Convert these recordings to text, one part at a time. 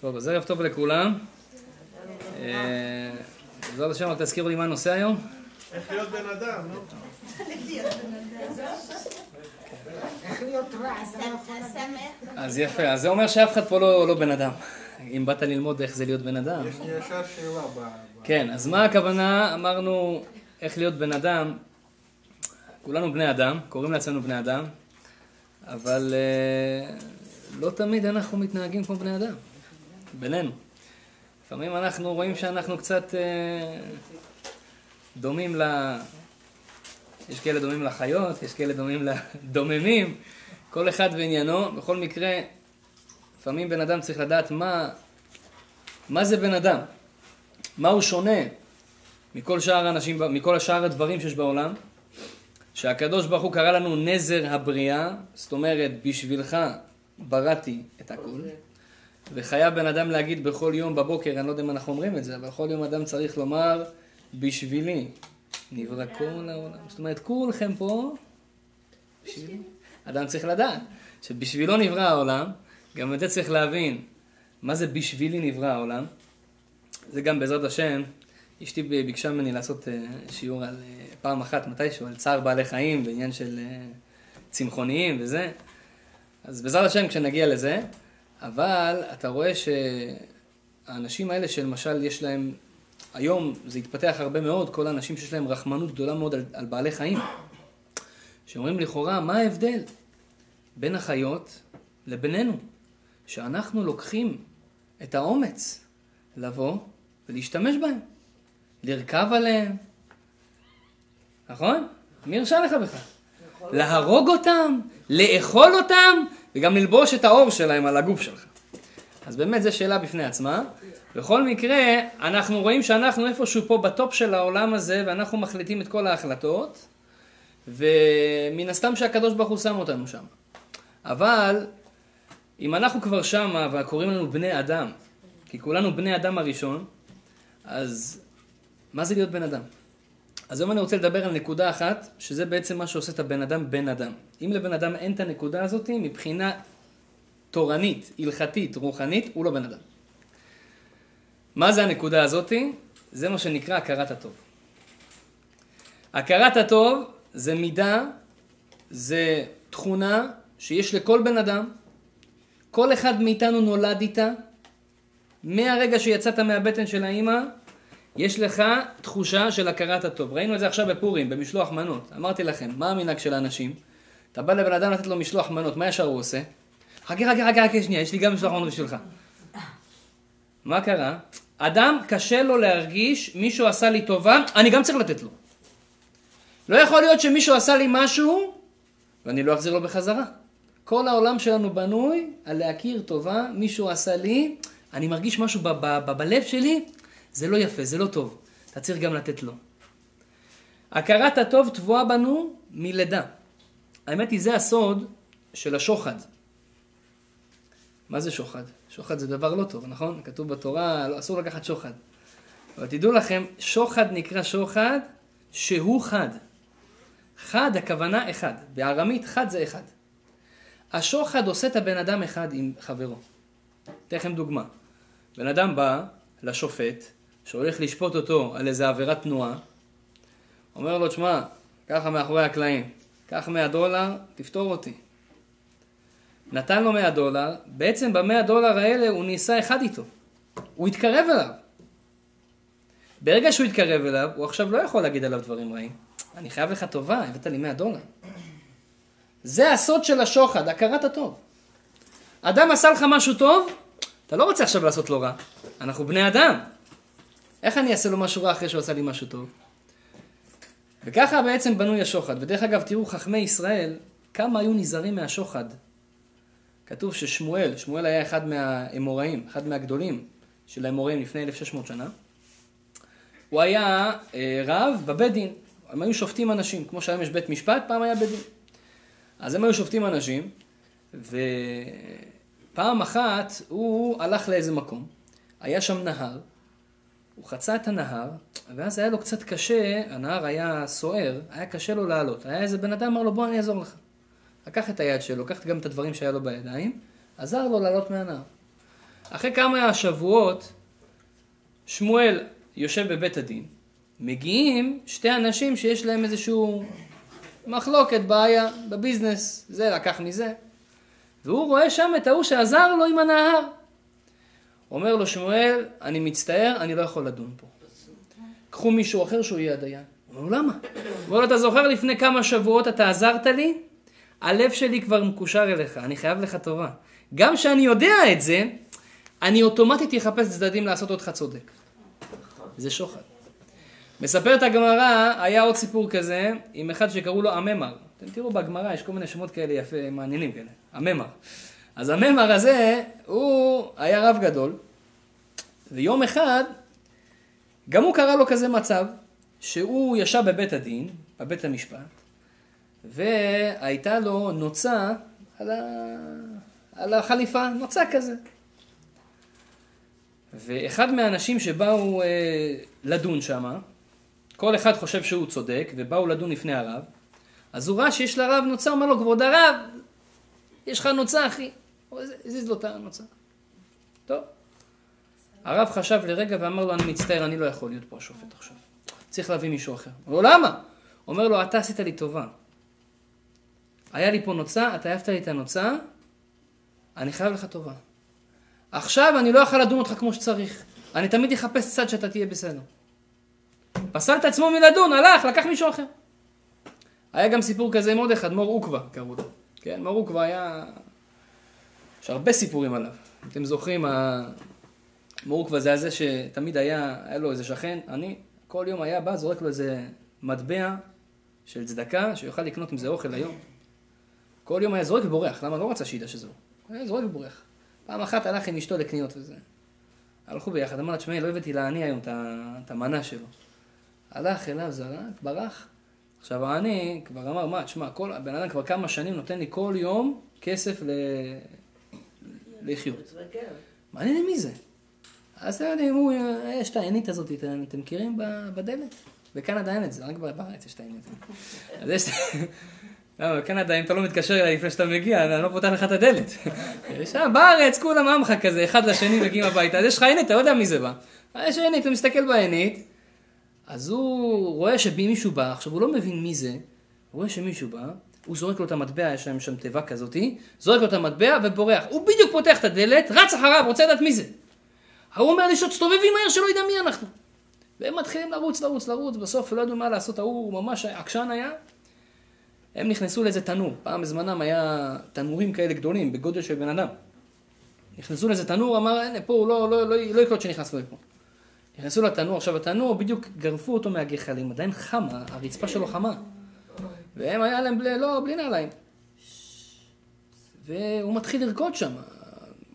טוב, אז ערב טוב לכולם. אה, בעזרת השם, רק תזכירו לי מה הנושא היום. איך להיות בן אדם, נו? אז יפה, אז זה אומר שאף אחד פה לא לא בן אדם. אם באת ללמוד איך זה להיות בן אדם. יש לי ישר שאלה ב... ב- כן, אז מה הכוונה? אמרנו איך להיות בן אדם. כולנו בני אדם, קוראים לעצמנו בני אדם, אבל אה, לא תמיד אנחנו מתנהגים כמו בני אדם, בינינו. לפעמים אנחנו רואים שאנחנו קצת אה, דומים ל... יש כאלה דומים לחיות, יש כאלה דומים לדוממים, כל אחד ועניינו. בכל מקרה, לפעמים בן אדם צריך לדעת מה, מה זה בן אדם. מה הוא שונה מכל שאר האנשים, מכל שאר הדברים שיש בעולם, שהקדוש ברוך הוא קרא לנו נזר הבריאה, זאת אומרת, בשבילך בראתי את הכול, וחייב בן אדם להגיד בכל יום בבוקר, אני לא יודע אם אנחנו אומרים את זה, אבל כל יום אדם צריך לומר, בשבילי נברא כל העולם. זאת אומרת, כולכם פה, בשבילי. אדם צריך לדעת שבשבילו נברא העולם, גם את זה צריך להבין, מה זה בשבילי נברא העולם. זה גם בעזרת השם, אשתי ביקשה ממני לעשות אה, שיעור על אה, פעם אחת מתישהו, על צער בעלי חיים, בעניין של אה, צמחוניים וזה. אז בעזרת השם כשנגיע לזה, אבל אתה רואה שהאנשים האלה שלמשל יש להם, היום זה התפתח הרבה מאוד, כל האנשים שיש להם רחמנות גדולה מאוד על, על בעלי חיים, שאומרים לכאורה, מה ההבדל בין החיות לבינינו? שאנחנו לוקחים את האומץ לבוא ולהשתמש בהם, לרכב עליהם, נכון? מי הרשה לך בכלל? להרוג אותם, לאכול אותם, וגם ללבוש את האור שלהם על הגוף שלך. אז באמת זו שאלה בפני עצמה. בכל מקרה, אנחנו רואים שאנחנו איפשהו פה בטופ של העולם הזה, ואנחנו מחליטים את כל ההחלטות, ומן הסתם שהקדוש ברוך הוא שם אותנו שם. אבל, אם אנחנו כבר שמה, וקוראים לנו בני אדם, כי כולנו בני אדם הראשון, אז מה זה להיות בן אדם? אז היום אני רוצה לדבר על נקודה אחת, שזה בעצם מה שעושה את הבן אדם בן אדם. אם לבן אדם אין את הנקודה הזאת, מבחינה תורנית, הלכתית, רוחנית, הוא לא בן אדם. מה זה הנקודה הזאת? זה מה שנקרא הכרת הטוב. הכרת הטוב זה מידה, זה תכונה שיש לכל בן אדם, כל אחד מאיתנו נולד איתה, מהרגע שיצאת מהבטן של האימא, יש לך תחושה של הכרת הטוב. ראינו את זה עכשיו בפורים, במשלוח מנות. אמרתי לכם, מה המנהג של האנשים? אתה בא לבן אדם לתת לו משלוח מנות, מה ישר הוא עושה? חכה, חכה, חכה, חכה שנייה, יש לי גם משלוח מנות בשבילך. מה קרה? אדם, קשה לו להרגיש, מישהו עשה לי טובה, אני גם צריך לתת לו. לא יכול להיות שמישהו עשה לי משהו, ואני לא אחזיר לו בחזרה. כל העולם שלנו בנוי על להכיר טובה, מישהו עשה לי, אני מרגיש משהו בלב שלי, זה לא יפה, זה לא טוב. אתה צריך גם לתת לו. הכרת הטוב טבועה בנו מלידה. האמת היא, זה הסוד של השוחד. מה זה שוחד? שוחד זה דבר לא טוב, נכון? כתוב בתורה, לא, אסור לקחת שוחד. אבל תדעו לכם, שוחד נקרא שוחד שהוא חד. חד הכוונה אחד. בארמית חד זה אחד. השוחד עושה את הבן אדם אחד עם חברו. אתן לכם דוגמה. בן אדם בא לשופט, שהולך לשפוט אותו על איזה עבירת תנועה, אומר לו, שמע, ככה מאחורי הקלעים, קח 100 דולר, תפתור אותי. נתן לו 100 דולר, בעצם ב-100 דולר האלה הוא ניסה אחד איתו. הוא התקרב אליו. ברגע שהוא התקרב אליו, הוא עכשיו לא יכול להגיד עליו דברים רעים. אני חייב לך טובה, הבאת לי 100 דולר. זה הסוד של השוחד, הכרת הטוב. אדם עשה לך משהו טוב, אתה לא רוצה עכשיו לעשות לו רע. אנחנו בני אדם. איך אני אעשה לו משהו רע אחרי שהוא עשה לי משהו טוב? וככה בעצם בנוי השוחד. ודרך אגב, תראו, חכמי ישראל, כמה היו נזהרים מהשוחד. כתוב ששמואל, שמואל היה אחד מהאמוראים, אחד מהגדולים של האמוראים לפני 1600 שנה. הוא היה אה, רב בבית דין. הם היו שופטים אנשים, כמו שהיום יש בית משפט, פעם היה בית דין. אז הם היו שופטים אנשים, ופעם אחת הוא הלך לאיזה מקום, היה שם נהר, הוא חצה את הנהר, ואז היה לו קצת קשה, הנהר היה סוער, היה קשה לו לעלות. היה איזה בן אדם אמר לו, בוא אני אעזור לך. לקח את היד שלו, לקח גם את הדברים שהיה לו בידיים, עזר לו לעלות מהנהר. אחרי כמה שבועות, שמואל יושב בבית הדין, מגיעים שתי אנשים שיש להם איזשהו מחלוקת, בעיה, בביזנס, זה לקח מזה, והוא רואה שם את ההוא שעזר לו עם הנהר. אומר לו שמואל, אני מצטער, אני לא יכול לדון פה. קחו מישהו אחר שהוא יהיה הדיין. הוא אומר למה? הוא אומר אתה זוכר לפני כמה שבועות אתה עזרת לי? הלב שלי כבר מקושר אליך, אני חייב לך טובה. גם כשאני יודע את זה, אני אוטומטית אחפש צדדים לעשות אותך צודק. זה שוחד. מספרת הגמרא, היה עוד סיפור כזה, עם אחד שקראו לו הממר. אתם תראו בגמרא, יש כל מיני שמות כאלה יפה, מעניינים כאלה. הממר. אז הממר הזה, הוא היה רב גדול, ויום אחד, גם הוא קרא לו כזה מצב, שהוא ישב בבית הדין, בבית המשפט, והייתה לו נוצה על, ה... על החליפה, נוצה כזה. ואחד מהאנשים שבאו אה, לדון שם, כל אחד חושב שהוא צודק, ובאו לדון לפני הרב, אז הוא ראה שיש לרב נוצה, אומר לו, כבוד הרב, יש לך נוצה, אחי. הוא הזיז לו את הנוצה. טוב. הרב חשב לרגע ואמר לו, אני מצטער, אני לא יכול להיות פה השופט עכשיו. צריך להביא מישהו אחר. הוא אומר, למה? אומר לו, אתה עשית לי טובה. היה לי פה נוצה, אתה העפת לי את הנוצה, אני חייב לך טובה. עכשיו אני לא יכול לדון אותך כמו שצריך. אני תמיד אחפש צד שאתה תהיה בסדר. פסל את עצמו מלדון, הלך, לקח מישהו אחר. היה גם סיפור כזה עם עוד אחד, מור עוקווה קראו לו. כן, מור עוקווה היה... יש הרבה סיפורים עליו. אתם זוכרים, עוקווה זה הזה שתמיד היה, היה לו איזה שכן, אני, כל יום היה בא, זורק לו איזה מטבע של צדקה, שיוכל לקנות עם זה אוכל היום. כל יום היה זורק ובורח, למה? לא רצה שידע שזה הוא. היה זורק ובורח. פעם אחת הלך עם אשתו לקניות וזה. הלכו ביחד, אמר לה, תשמעי, לא הבאתי לעני היום את המנה שלו. הלך אליו, זרק, ברח. עכשיו העני כבר אמר, מה, תשמע, כל, הבן אדם כבר כמה שנים נותן לי כל יום כסף ל... לחיות. מעניין מי זה. אז אתם יודעים, יש את העינית הזאת, אתם מכירים בדלת? בקנדה אין את זה, רק בארץ יש את העינית. אז יש... למה, בקנדה, אם אתה לא מתקשר אליי לפני שאתה מגיע, אני לא פותח לך את הדלת. שם, בארץ, כולם עמך כזה, אחד לשני מגיעים הביתה, אז יש לך עינית, אתה לא יודע מי זה בא. יש עינית, הוא מסתכל בעינית, אז הוא רואה שמישהו בא, עכשיו הוא לא מבין מי זה, הוא רואה שמישהו בא, הוא זורק לו את המטבע, יש להם שם תיבה כזאתי, זורק לו את המטבע ובורח. הוא בדיוק פותח את הדלת, רץ אחריו, רוצה לדעת מי זה. ההוא אומר לי שתסתובבי מהר שלא ידע מי אנחנו. והם מתחילים לרוץ, לרוץ, לרוץ, בסוף לא ידעו מה לעשות, ההוא ממש עקשן היה. הם נכנסו לאיזה תנור, פעם בזמנם היה תנורים כאלה גדולים, בגודל של בן אדם. נכנסו לאיזה תנור, אמר, הנה, פה הוא לא, לא, לא, לא יקלוט שנכנסנו לפה. נכנסו לתנור, עכשיו התנור, בדיוק גרפו אותו מהגחלים, עדיין חמה, הרצפה שלו חמה. והם היה להם בלי, לא, בלי נעליים. והוא מתחיל לרקוד שם.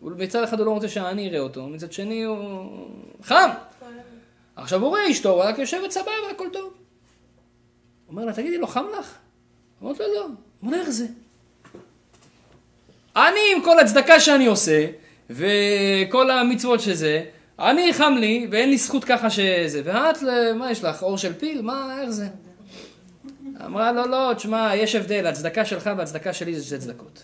מצד אחד הוא לא רוצה שאני אראה אותו, מצד שני הוא חם. עכשיו הוא רואה אשתו, הוא רק יושבת סבבה, הכל טוב. אומר לה, תגידי, לא חם לך? אמרת לו, לא. אומר, איך זה? אני עם כל הצדקה שאני עושה, וכל המצוות שזה, אני חם לי, ואין לי זכות ככה שזה, ואת, מה יש לך, אור של פיל? מה, איך זה? אמרה לו, לא, תשמע, יש הבדל, הצדקה שלך והצדקה שלי זה שתי צדקות.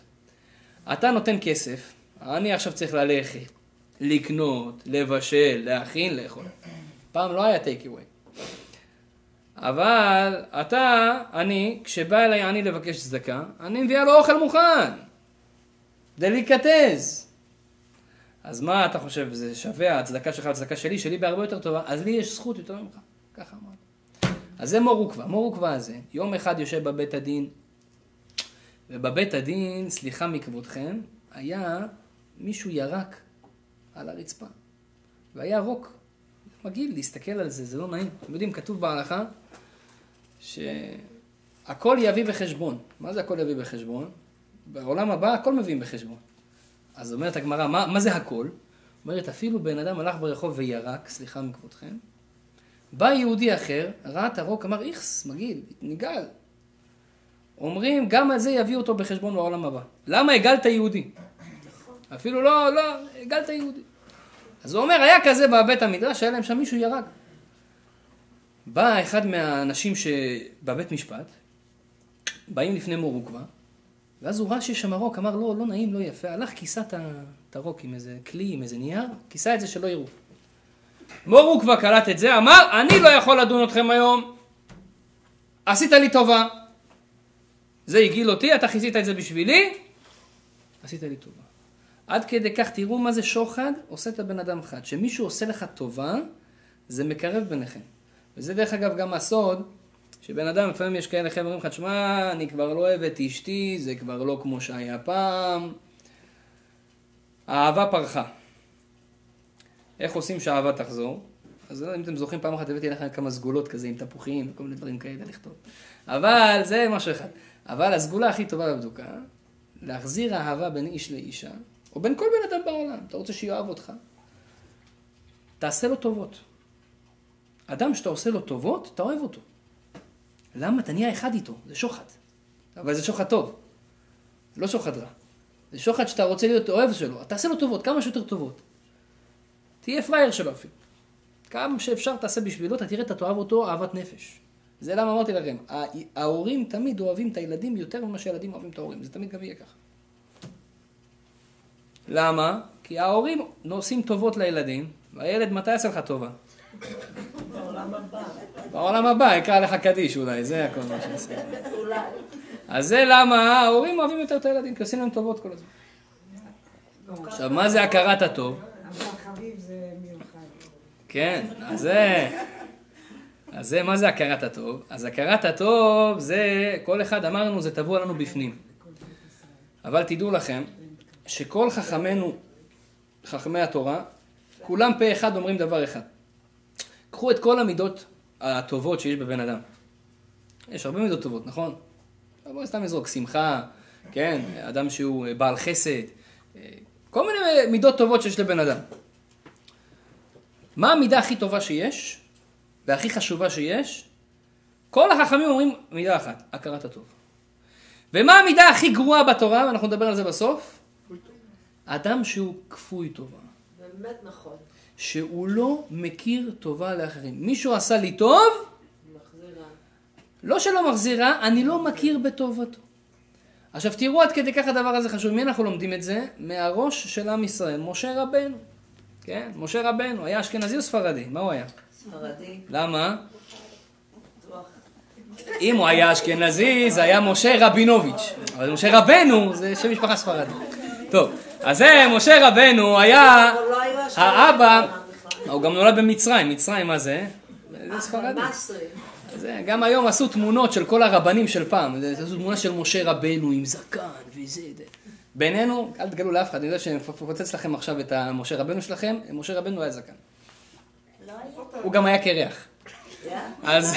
אתה נותן כסף, אני עכשיו צריך ללכת, לקנות, לבשל, להכין, לאכול. פעם לא היה טייק אווי. אבל אתה, אני, כשבא אליי אני לבקש צדקה, אני מביאה לו אוכל מוכן. דליקטז. אז מה אתה חושב, זה שווה הצדקה שלך לצדקה שלי, שלי בהרבה יותר טובה, אז לי יש זכות יותר ממך. ככה אמרתי. אז זה מור עוקווה. מור עוקווה הזה, יום אחד יושב בבית הדין, ובבית הדין, סליחה מכבודכם, היה מישהו ירק על הרצפה. והיה רוק. מגעיל להסתכל על זה, זה לא נעים. אתם יודעים, כתוב בהלכה שהכל יביא בחשבון. מה זה הכל יביא בחשבון? בעולם הבא הכל מביאים בחשבון. אז אומרת הגמרא, מה, מה זה הכל? אומרת, אפילו בן אדם הלך ברחוב וירק, סליחה מכבודכם, בא יהודי אחר, ראה את הרוק, אמר, איכס, מגעיל, נגעל. אומרים, גם על זה יביא אותו בחשבון בעולם הבא. למה הגלת יהודי? אפילו לא, לא, הגלת יהודי. אז הוא אומר, היה כזה בבית המדרש, היה להם שם מישהו ירק. בא אחד מהאנשים שבבית משפט, באים לפני מור עוקווה, ואז הוא ראה שיש שם רוק, אמר לא, לא נעים, לא יפה, הלך, כיסה את הרוק עם איזה כלי, עם איזה נייר, כיסה את זה שלא יראו. מורו כבר קלט את זה, אמר, אני לא יכול לדון אתכם היום, עשית לי טובה. זה הגעיל אותי, אתה כיסית את זה בשבילי, עשית לי טובה. עד כדי כך תראו מה זה שוחד עושה את הבן אדם אחד. שמישהו עושה לך טובה, זה מקרב ביניכם. וזה דרך אגב גם הסוד, שבן אדם, לפעמים יש כאלה חבר'ה אומרים לך, שמע, אני כבר לא אוהב את אשתי, זה כבר לא כמו שהיה פעם. האהבה פרחה. איך עושים שהאהבה תחזור? אז אם אתם זוכרים, פעם אחת הבאתי לכם כמה סגולות כזה עם תפוחים וכל מיני דברים כאלה לכתוב. אבל זה משהו אחד. אבל הסגולה הכי טובה בבדוקה, להחזיר אהבה בין איש לאישה, או בין כל בן אדם בעולם. אתה רוצה שיאהב אותך? תעשה לו טובות. אדם שאתה עושה לו טובות, אתה אוהב אותו. למה? אתה נהיה אחד איתו, זה שוחד. אבל זה שוחד טוב, לא שוחד רע. זה שוחד שאתה רוצה להיות אוהב שלו, תעשה לו טובות, כמה שיותר טובות. תהיה פראייר שלו אפילו. כמה שאפשר תעשה בשבילו, אתה תראה, אתה תאהב אותו אהבת נפש. זה למה אמרתי לכם, ההורים תמיד אוהבים את הילדים יותר ממה שהילדים אוהבים את ההורים, זה תמיד גם יהיה ככה. למה? כי ההורים עושים טובות לילדים, והילד מתי יעשה לך טובה? בעולם הבא. בעולם הבא יקרא לך קדיש אולי, זה הכל מה שעושה. אולי. אז זה למה ההורים אוהבים יותר את הילדים, כי עושים להם טובות כל הזמן. עכשיו, מה זה הכרת הטוב? כן, אז זה... אז זה, מה זה הכרת הטוב? אז הכרת הטוב זה, כל אחד אמרנו, זה טבוע לנו בפנים. אבל תדעו לכם, שכל חכמינו, חכמי התורה, כולם פה אחד אומרים דבר אחד. קחו את כל המידות הטובות שיש בבן אדם. יש הרבה מידות טובות, נכון? בואו סתם נזרוק, שמחה, כן, אדם שהוא בעל חסד, כל מיני מידות טובות שיש לבן אדם. מה המידה הכי טובה שיש, והכי חשובה שיש? כל החכמים אומרים מידה אחת, הכרת הטוב. ומה המידה הכי גרועה בתורה, ואנחנו נדבר על זה בסוף? אדם שהוא כפוי טובה. באמת נכון. שהוא לא מכיר טובה לאחרים. מישהו עשה לי טוב, מחזירה. לא שלא מחזירה, אני לא מכיר בטובתו. עכשיו תראו עד כדי כך הדבר הזה חשוב. מי אנחנו לומדים את זה? מהראש של עם ישראל, משה רבנו. כן, משה רבנו, היה אשכנזי או ספרדי? מה הוא היה? ספרדי. למה? אם הוא היה אשכנזי, זה היה משה רבינוביץ'. אבל משה רבנו זה שם משפחה ספרדי. טוב, אז זה משה רבנו היה לא אשכנזים האבא. הוא גם נולד במצרים, מצרים מה זה? זה ספרדי. מסרי. זה, גם היום עשו תמונות של כל הרבנים של פעם, עשו תמונה של משה רבנו עם זקן וזה, זה. בינינו, אל תגלו לאף אחד, אני יודע שאני מפוצץ לכם עכשיו את המשה רבנו שלכם, משה רבנו היה זקן. לא. הוא גם היה קרח. אז...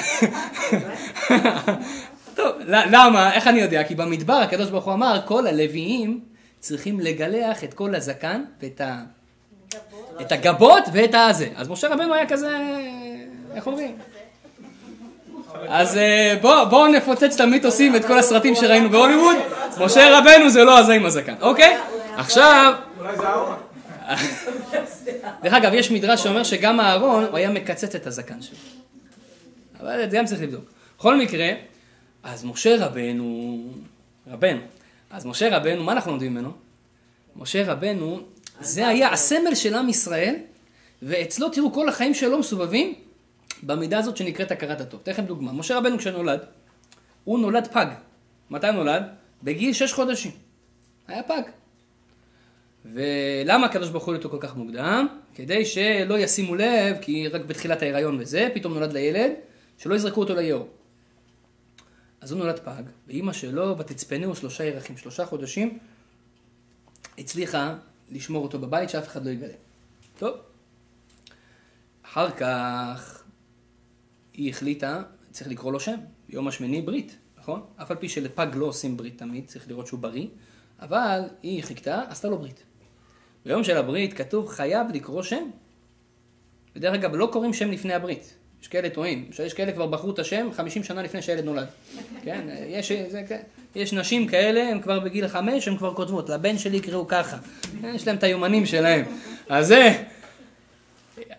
טוב, למה? איך אני יודע? כי במדבר הקדוש ברוך הוא אמר, כל הלוויים צריכים לגלח את כל הזקן ואת ה... את הגבות ואת הזה. אז משה רבנו היה כזה, איך אומרים? אז אה, בואו בוא נפוצץ את המיתוסים ואת כל הסרטים שראינו בהוליווד. משה רבנו זה לא הזה עם הזקן, אוקיי? עכשיו, אולי זה אהרון. דרך אגב, יש מדרש שאומר שגם אהרון, הוא היה מקצץ את הזקן שלו. אבל את זה גם צריך לבדוק. בכל מקרה, אז משה רבנו, רבנו, אז משה רבנו, מה אנחנו לומדים ממנו? משה רבנו, זה היה הסמל של עם ישראל, ואצלו, תראו, כל החיים שלו מסובבים במידה הזאת שנקראת הכרת הטוב. אתן לכם דוגמה. משה רבנו כשנולד, הוא נולד פג. מתי נולד? בגיל שש חודשים. היה פג. ולמה הקדוש ברוך הוא אותו כל כך מוקדם? כדי שלא ישימו לב, כי רק בתחילת ההיריון וזה, פתאום נולד לילד, שלא יזרקו אותו ליאור. אז הוא נולד פג, ואימא שלו, ותצפנו שלושה ירחים, שלושה חודשים, הצליחה לשמור אותו בבית, שאף אחד לא יגלה. טוב. אחר כך היא החליטה, צריך לקרוא לו שם, יום השמיני ברית, נכון? אף על פי שלפג לא עושים ברית תמיד, צריך לראות שהוא בריא, אבל היא חיכתה, עשתה לו ברית. ביום של הברית כתוב חייב לקרוא שם. ודרך אגב, לא קוראים שם לפני הברית. יש כאלה טועים, יש כאלה כבר בחרו את השם 50 שנה לפני שהילד נולד. כן, יש, זה, כן. יש נשים כאלה, הן כבר בגיל חמש, הן כבר כותבות, לבן שלי יקראו ככה. יש להם את היומנים שלהם. אז זה...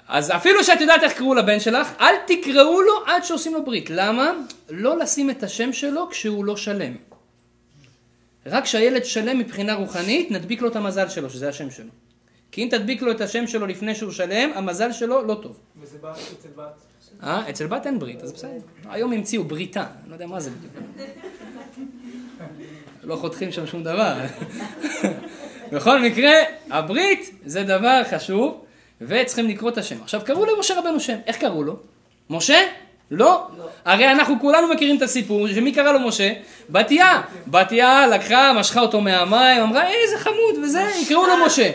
אז אפילו שאת יודעת איך קראו לבן שלך, אל תקראו לו עד שעושים לו ברית. למה? לא לשים את השם שלו כשהוא לא שלם. רק כשהילד שלם מבחינה רוחנית, נדביק לו את המזל שלו, שזה השם שלו. כי אם תדביק לו את השם שלו לפני שהוא שלם, המזל שלו לא טוב. וזה בא אצל בת. אה? אצל בת אין ברית, אז בסדר. היום המציאו בריתה, אני לא יודע מה זה בדיוק. לא חותכים שם שום דבר. בכל מקרה, הברית זה דבר חשוב, וצריכים לקרוא את השם. עכשיו, קראו למשה רבנו שם, איך קראו לו? משה? לא. הרי אנחנו כולנו מכירים את הסיפור, שמי קרא לו משה? בתיה. בתיה לקחה, משכה אותו מהמים, אמרה, איזה חמוד, וזה, יקראו לו משה.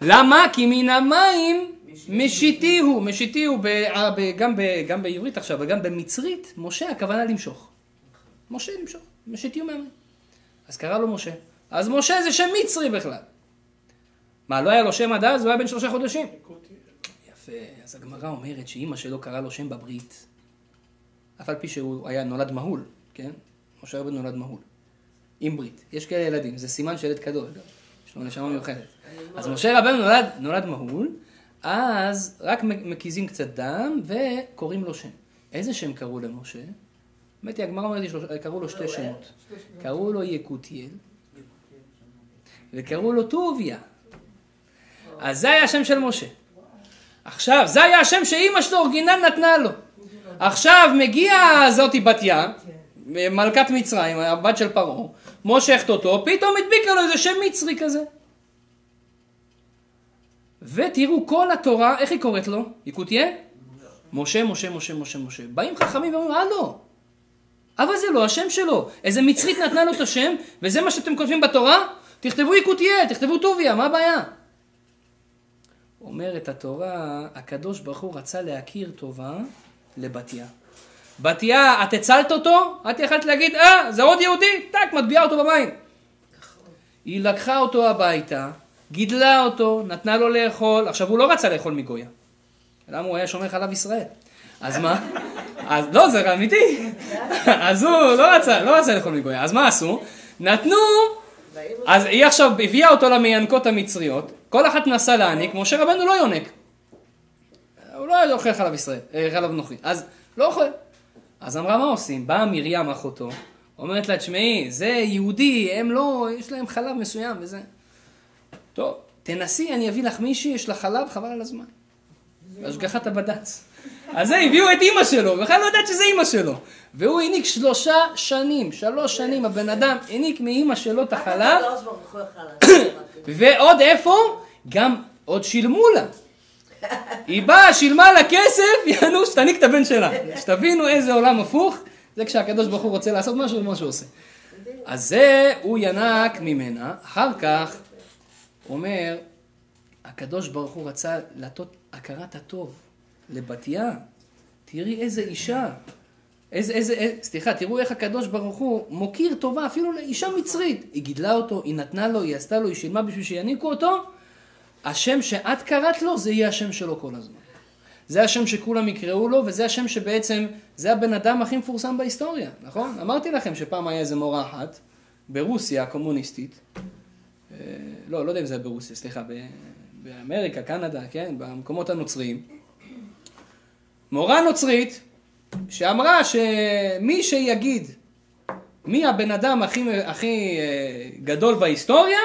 למה? כי מן המים משיתיהו, משיתיהו, ב- אה, ב- גם בעברית עכשיו, וגם במצרית, משה הכוונה למשוך. משה למשוך, משיתיהו מהמים. אז קרא לו משה. אז משה זה שם מצרי בכלל. מה, לא היה לו שם עד אז? הוא היה בן שלושה חודשים. יפה, אז הגמרא אומרת שאימא שלו קרא לו שם בברית, אף על פי שהוא היה נולד מהול, כן? משה רבנו נולד מהול. עם ברית. יש כאלה ילדים, זה סימן של ילד אגב. יש לו נשמה מיוחדת. אז משה רבנו נולד, נולד מהול, אז רק מקיזים קצת דם וקוראים לו שם. איזה שם קראו למשה? האמת היא, הגמרא אומרת, קראו לו שתי שמות. קראו לו יקותיאל, וקראו לו טוביה. אז זה היה השם של משה. עכשיו, זה היה השם שאימא שלו אורגינל נתנה לו. עכשיו מגיעה זאתי בת ים, מלכת מצרים, הבת של פרעה, מושכת אותו, פתאום הדביקה לו איזה שם מצרי כזה. ותראו, כל התורה, איך היא קוראת לו? יקותיה? משה, משה, משה, משה, משה. באים חכמים ואומרים, הלו, אבל זה לא השם שלו. איזה מצרית נתנה לו את השם, וזה מה שאתם כותבים בתורה? תכתבו יקותיה, תכתבו טוביה, מה הבעיה? אומרת התורה, הקדוש ברוך הוא רצה להכיר טובה לבתיה. בתיה, את הצלת אותו? את יכלת להגיד, אה, זה עוד יהודי? טק, מטביעה אותו במים. היא לקחה אותו הביתה, גידלה אותו, נתנה לו לאכול, עכשיו הוא לא רצה לאכול מגויה. למה הוא היה שומר חלב ישראל? אז מה? אז לא, זה אמיתי. אז הוא לא רצה, לא רצה לאכול מגויה. אז מה עשו? נתנו, אז היא עכשיו הביאה אותו למיינקות המצריות, כל אחת מנסה להעניק, משה רבנו לא יונק. הוא לא אוכל חלב ישראל, אה, חלב נוחי. אז לא אוכל. אז אמרה, מה עושים? באה מרים אחותו, אומרת לה, תשמעי, זה יהודי, הם לא, יש להם חלב מסוים וזה. טוב, תנסי, אני אביא לך מישהי, יש לה חלב, חבל על הזמן. השגחת הבד"ץ. אז זה, הביאו את אימא שלו, בכלל לא יודעת שזה אימא שלו. והוא העניק שלושה שנים, שלוש שנים, הבן אדם העניק מאימא שלו את החלב, לעשות. ועוד איפה? גם עוד שילמו לה. היא באה, שילמה לה כסף, יענו, שתעניק את הבן שלה. שתבינו איזה עולם הפוך, זה כשהקדוש ברוך הוא רוצה לעשות משהו, זה מה שהוא עושה. אז זה, הוא ינק ממנה, אחר כך, אומר, הקדוש ברוך הוא רצה להטות הכרת הטוב לבתיה. תראי איזה אישה. איזה, איזה, איזה, סליחה, תראו איך הקדוש ברוך הוא מוקיר טובה אפילו לאישה מצרית. היא גידלה אותו, היא נתנה לו, היא עשתה לו, היא שילמה בשביל שיניקו אותו. השם שאת קראת לו, זה יהיה השם שלו כל הזמן. זה השם שכולם יקראו לו, וזה השם שבעצם, זה הבן אדם הכי מפורסם בהיסטוריה, נכון? אמרתי לכם שפעם היה איזה מורה אחת, ברוסיה הקומוניסטית, לא, לא יודע אם זה היה ברוסיה, סליחה, באמריקה, קנדה, כן, במקומות הנוצריים. מורה נוצרית, שאמרה שמי שיגיד מי הבן אדם הכי, הכי אה, גדול בהיסטוריה,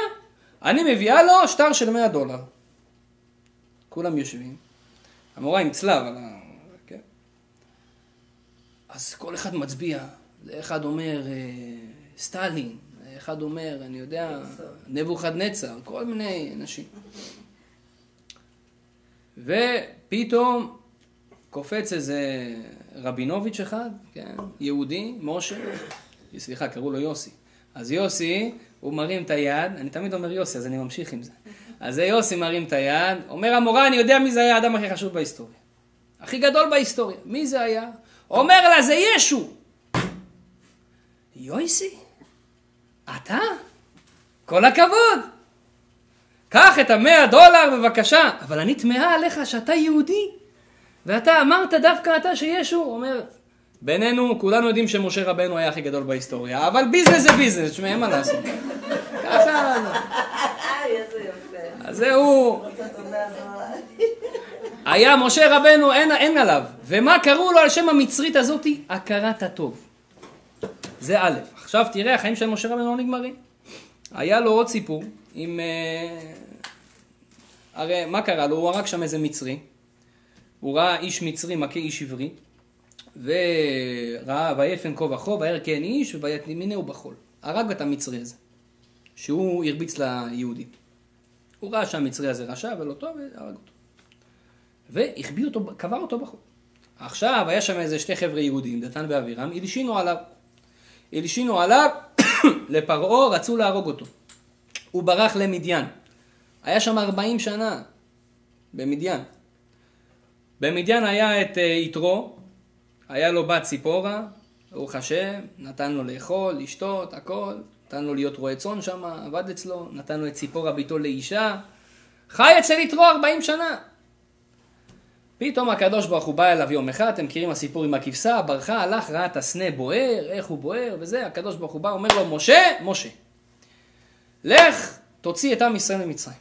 אני מביאה לו שטר של 100 דולר. כולם יושבים. המורה עם צלב ה... כן? אז כל אחד מצביע. אחד אומר אה, סטלין, אחד אומר, אני יודע, נבוכדנצר, כל מיני אנשים. ופתאום קופץ איזה רבינוביץ' אחד, כן, יהודי, משה, סליחה, קראו לו יוסי. אז יוסי, הוא מרים את היד, אני תמיד אומר יוסי, אז אני ממשיך עם זה. אז יוסי מרים את היד, אומר המורה, אני יודע מי זה היה האדם הכי חשוב בהיסטוריה. הכי גדול בהיסטוריה. מי זה היה? אומר לה, זה ישו. יויסי, אתה? כל הכבוד. קח את המאה דולר בבקשה. אבל אני תמהה עליך שאתה יהודי, ואתה אמרת דווקא אתה שישו. אומר, בינינו, כולנו יודעים שמשה רבנו היה הכי גדול בהיסטוריה, אבל ביזנס זה ביזנס, תשמע, אין מה לעשות. ככה. אז זהו. היה משה רבנו, אין, אין עליו. ומה קראו לו על שם המצרית הזאתי? הכרת הטוב. זה א'. עכשיו תראה, החיים של משה רבנו לא נגמרים. היה לו עוד סיפור עם... אה, הרי מה קרה לו? הוא הרג שם איזה מצרי. הוא ראה איש מצרי מכה איש עברי, וראה ויפן כה וכה, וירא כן איש, ויתמינהו בחול. הרג את המצרי הזה, שהוא הרביץ ליהודים. הוא ראה שהמצרי הזה רשע ולא טוב, והרג אותו. והחביא אותו, קבר אותו בחול. עכשיו, היה שם איזה שתי חבר'ה יהודים, דתן ואבירם, הלשינו עליו. הלשינו עליו לפרעה, רצו להרוג אותו. הוא ברח למדיין. היה שם 40 שנה, במדיין. במדיין היה את אה, יתרו, היה לו בת ציפורה, ברוך השם, נתן לו לאכול, לשתות, הכל, נתן לו להיות רועה צאן שם, עבד אצלו, נתן לו את ציפורה ביתו לאישה, חי אצל יתרו 40 שנה. פתאום הקדוש ברוך הוא בא אליו יום אחד, אתם מכירים הסיפור עם הכבשה, ברחה, הלך, ראה את הסנה בוער, איך הוא בוער וזה, הקדוש ברוך הוא בא, אומר לו, משה, משה, לך, תוציא את עם ישראל ממצרים.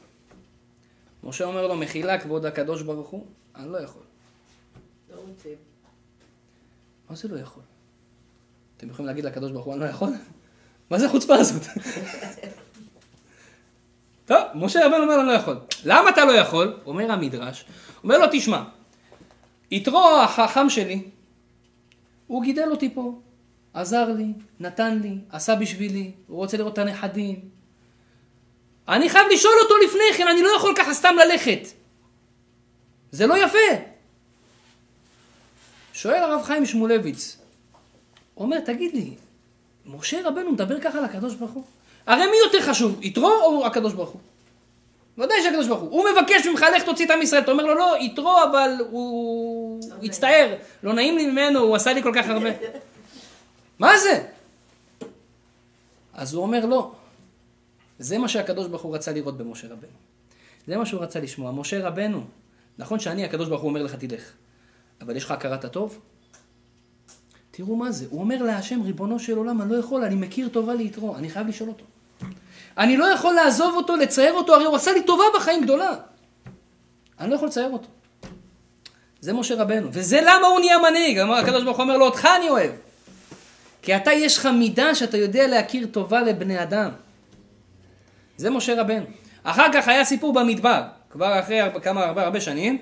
משה אומר לו, מחילה כבוד הקדוש ברוך הוא, אני לא יכול. לא. מה זה לא יכול? אתם יכולים להגיד לקדוש ברוך הוא, אני לא יכול? מה זה החוצפה הזאת? טוב, משה רבנו אומר, אני לא יכול. למה אתה לא יכול? אומר המדרש, אומר לו, תשמע, יתרו החכם שלי, הוא גידל אותי פה, עזר לי, נתן לי, עשה בשבילי, הוא רוצה לראות את הנכדים. אני חייב לשאול אותו לפני כן, אני לא יכול ככה סתם ללכת. זה לא יפה. שואל הרב חיים שמואלביץ, אומר, תגיד לי, משה רבנו מדבר ככה לקדוש ברוך הוא? הרי מי יותר חשוב, יתרו או הקדוש ברוך הוא? ודאי שהקדוש ברוך הוא. הוא מבקש ממך, לך תוציא את עם ישראל. אתה אומר לו, לא, יתרו, אבל הוא הצטער. לא נעים לי ממנו, הוא עשה לי כל כך הרבה. מה זה? אז הוא אומר, לא. זה מה שהקדוש ברוך הוא רצה לראות במשה רבנו. זה מה שהוא רצה לשמוע. משה רבנו, נכון שאני, הקדוש ברוך הוא אומר לך, תלך. אבל יש לך הכרת הטוב? תראו מה זה. הוא אומר להשם, ריבונו של עולם, אני לא יכול, אני מכיר טובה ליתרו, אני חייב לשאול אותו. אני לא יכול לעזוב אותו, לצייר אותו, הרי הוא עשה לי טובה בחיים גדולה. אני לא יכול לצייר אותו. זה משה רבנו, וזה למה הוא נהיה מנהיג. הקדוש ברוך הוא אומר לו, אותך אני אוהב. כי אתה, יש לך מידה שאתה יודע להכיר טובה לבני אדם. זה משה רבנו. אחר כך היה סיפור במדבר, כבר אחרי כמה הרבה הרבה שנים,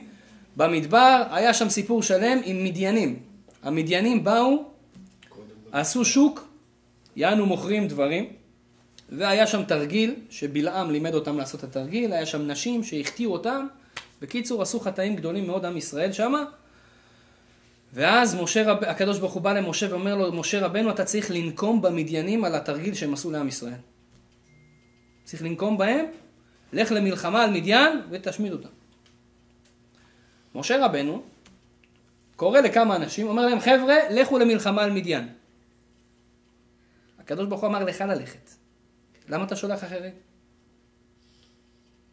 במדבר היה שם סיפור שלם עם מדיינים. המדיינים באו, עשו שוק, יענו מוכרים דברים, והיה שם תרגיל, שבלעם לימד אותם לעשות את התרגיל, היה שם נשים שהחטיאו אותם, בקיצור עשו חטאים גדולים מאוד עם ישראל שמה, ואז משה רב... הקדוש ברוך הוא בא למשה ואומר לו, משה רבנו אתה צריך לנקום במדיינים על התרגיל שהם עשו לעם ישראל. צריך לנקום בהם, לך למלחמה על מדיין ותשמיד אותם. משה רבנו קורא לכמה אנשים, אומר להם חבר'ה, לכו למלחמה על מדיין. הקדוש ברוך הוא אמר לך ללכת. למה אתה שולח אחרים?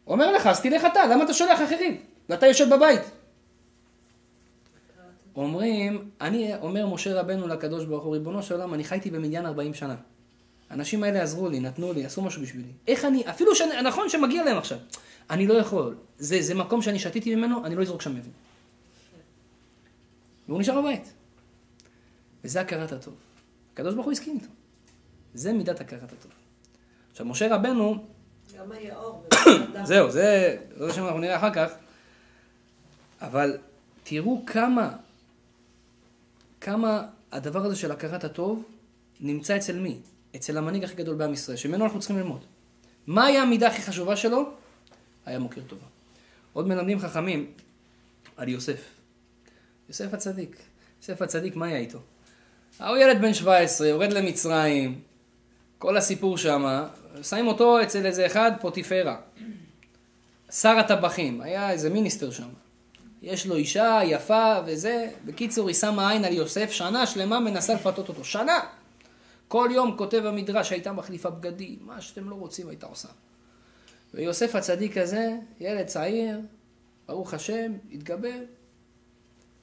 אומר לך, אז תלך אתה, למה אתה שולח אחרים? ואתה יושב בבית. אומרים, אני אומר משה רבנו לקדוש ברוך הוא, ריבונו של עולם, אני חייתי במדיין 40 שנה. האנשים האלה עזרו לי, נתנו לי, עשו משהו בשבילי. איך אני, אפילו שאני, נכון שמגיע להם עכשיו, אני לא יכול. זה, זה מקום שאני שתיתי ממנו, אני לא אזרוק שם אבן. והוא נשאר בבית. וזה הכרת הטוב. הקדוש ברוך הוא הסכים איתו. זה מידת הכרת הטוב. עכשיו, משה רבנו, גם היאור. זהו, זה, זה שאנחנו נראה אחר כך, אבל תראו כמה, כמה הדבר הזה של הכרת הטוב נמצא אצל מי? אצל המנהיג הכי גדול בעם ישראל, שממנו אנחנו צריכים ללמוד. מה היה המידה הכי חשובה שלו? היה מוקיר טובה. עוד מלמדים חכמים על יוסף. יוסף הצדיק. יוסף הצדיק, מה היה איתו? הוא ילד בן 17, יורד למצרים, כל הסיפור שם, שמים אותו אצל איזה אחד, פוטיפרה. שר הטבחים, היה איזה מיניסטר שם. יש לו אישה יפה וזה, בקיצור היא שמה עין על יוסף, שנה שלמה מנסה לפתות אותו, שנה. כל יום כותב המדרש, הייתה מחליפה בגדים, מה שאתם לא רוצים הייתה עושה. ויוסף הצדיק הזה, ילד צעיר, ברוך השם, התגבר,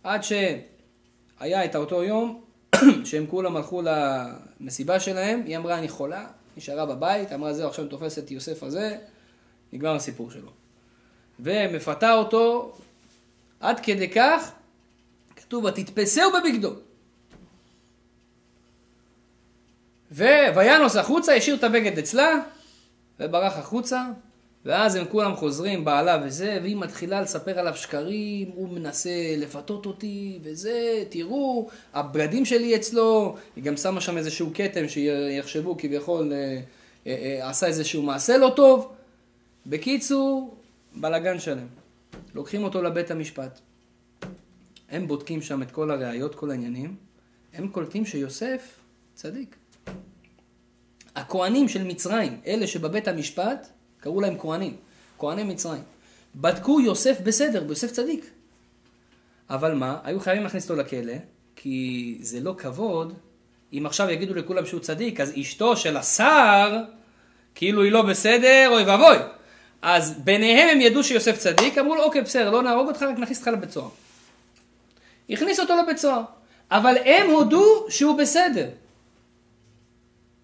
עד שהיה את אותו יום שהם כולם הלכו למסיבה שלהם, היא אמרה אני חולה, נשארה בבית, אמרה זהו עכשיו אני תופסת את יוסף הזה, נגמר הסיפור שלו. ומפתה אותו עד כדי כך, כתוב ותתפסהו בבגדו. ו... וינוס החוצה, השאיר את הבגד אצלה, וברח החוצה, ואז הם כולם חוזרים, בעלה וזה, והיא מתחילה לספר עליו שקרים, הוא מנסה לפתות אותי, וזה, תראו, הבגדים שלי אצלו, היא גם שמה שם איזשהו כתם שיחשבו כביכול אה, אה, אה, עשה איזשהו מעשה לא טוב. בקיצור, בלאגן שלם. לוקחים אותו לבית המשפט. הם בודקים שם את כל הראיות, כל העניינים, הם קולטים שיוסף צדיק. הכהנים של מצרים, אלה שבבית המשפט, קראו להם כהנים, כהני מצרים. בדקו יוסף בסדר, יוסף צדיק. אבל מה, היו חייבים להכניס אותו לכלא, כי זה לא כבוד. אם עכשיו יגידו לכולם שהוא צדיק, אז אשתו של השר, כאילו היא לא בסדר, אוי ואבוי. אז ביניהם הם ידעו שיוסף צדיק, אמרו לו, אוקיי, בסדר, לא נהרוג אותך, רק נכניס אותך לבית סוהר. הכניס אותו לבית סוהר. אבל הם הודו שהוא בסדר.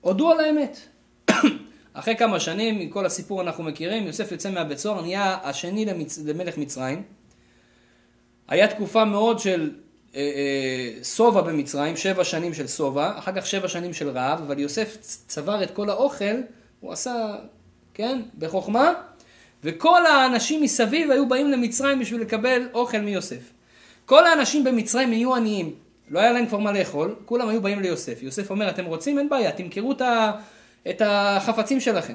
הודו על האמת. אחרי כמה שנים, מכל הסיפור אנחנו מכירים, יוסף יוצא מהבית סוהר, נהיה השני למצ... למלך מצרים. היה תקופה מאוד של אה, אה, שובע אה, במצרים, שבע שנים של שובע, אחר כך שבע שנים של רעב, אבל יוסף צבר את כל האוכל, הוא עשה, כן, בחוכמה, וכל האנשים מסביב היו באים למצרים בשביל לקבל אוכל מיוסף. כל האנשים במצרים היו עניים, לא היה להם כבר מה לאכול, כולם היו באים ליוסף. יוסף אומר, אתם רוצים? אין בעיה, תמכרו את, ה, את החפצים שלכם.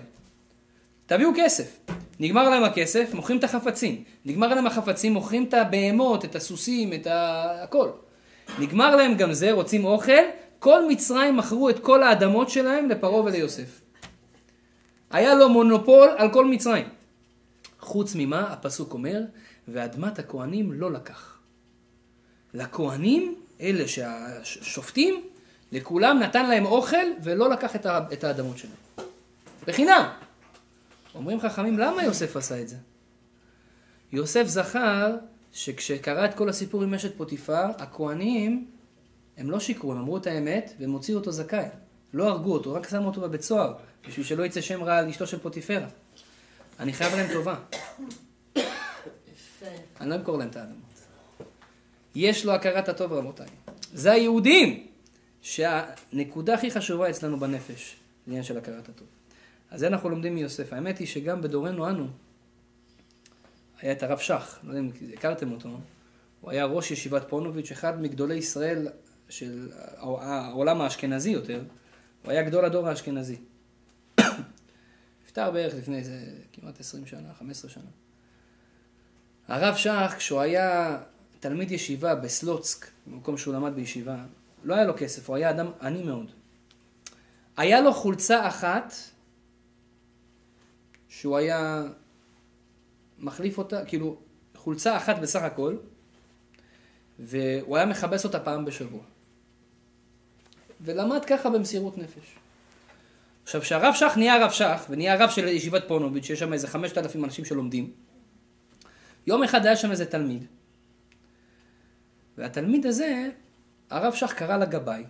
תביאו כסף. נגמר להם הכסף, מוכרים את החפצים. נגמר להם החפצים, מוכרים את הבהמות, את הסוסים, את ה... הכל. נגמר להם גם זה, רוצים אוכל, כל מצרים מכרו את כל האדמות שלהם לפרעה וליוסף. היה לו מונופול על כל מצרים. חוץ ממה, הפסוק אומר, ואדמת הכהנים לא לקח. לכהנים, אלה שהשופטים, לכולם נתן להם אוכל ולא לקח את האדמות שלהם. בחינם. אומרים חכמים, למה יוסף עשה את זה? יוסף זכר שכשקרא את כל הסיפור עם אשת פוטיפר, הכהנים, הם לא שיקרו, הם אמרו את האמת והם הוציאו אותו זכאי. לא הרגו אותו, רק שמו אותו בבית סוהר, בשביל שלא יצא שם רע על אשתו של פוטיפרה. אני חייב להם טובה. אני לא אמכור להם את האדמות. יש לו הכרת הטוב, רבותיי. זה היהודים, שהנקודה הכי חשובה אצלנו בנפש, עניין של הכרת הטוב. אז זה אנחנו לומדים מיוסף. האמת היא שגם בדורנו אנו, היה את הרב שך, לא יודע אם הכרתם אותו, הוא היה ראש ישיבת פונוביץ', אחד מגדולי ישראל של העולם האשכנזי יותר, הוא היה גדול הדור האשכנזי. נפטר בערך לפני איזה כמעט 20 שנה, 15 שנה. הרב שך, כשהוא היה תלמיד ישיבה בסלוצק, במקום שהוא למד בישיבה, לא היה לו כסף, הוא היה אדם עני מאוד. היה לו חולצה אחת שהוא היה מחליף אותה, כאילו, חולצה אחת בסך הכל, והוא היה מכבס אותה פעם בשבוע. ולמד ככה במסירות נפש. עכשיו, כשהרב שך נהיה רב שך, ונהיה רב של ישיבת פונוביץ', שיש שם איזה חמשת אלפים אנשים שלומדים, יום אחד היה שם איזה תלמיד, והתלמיד הזה, הרב שך קרא לגבאי,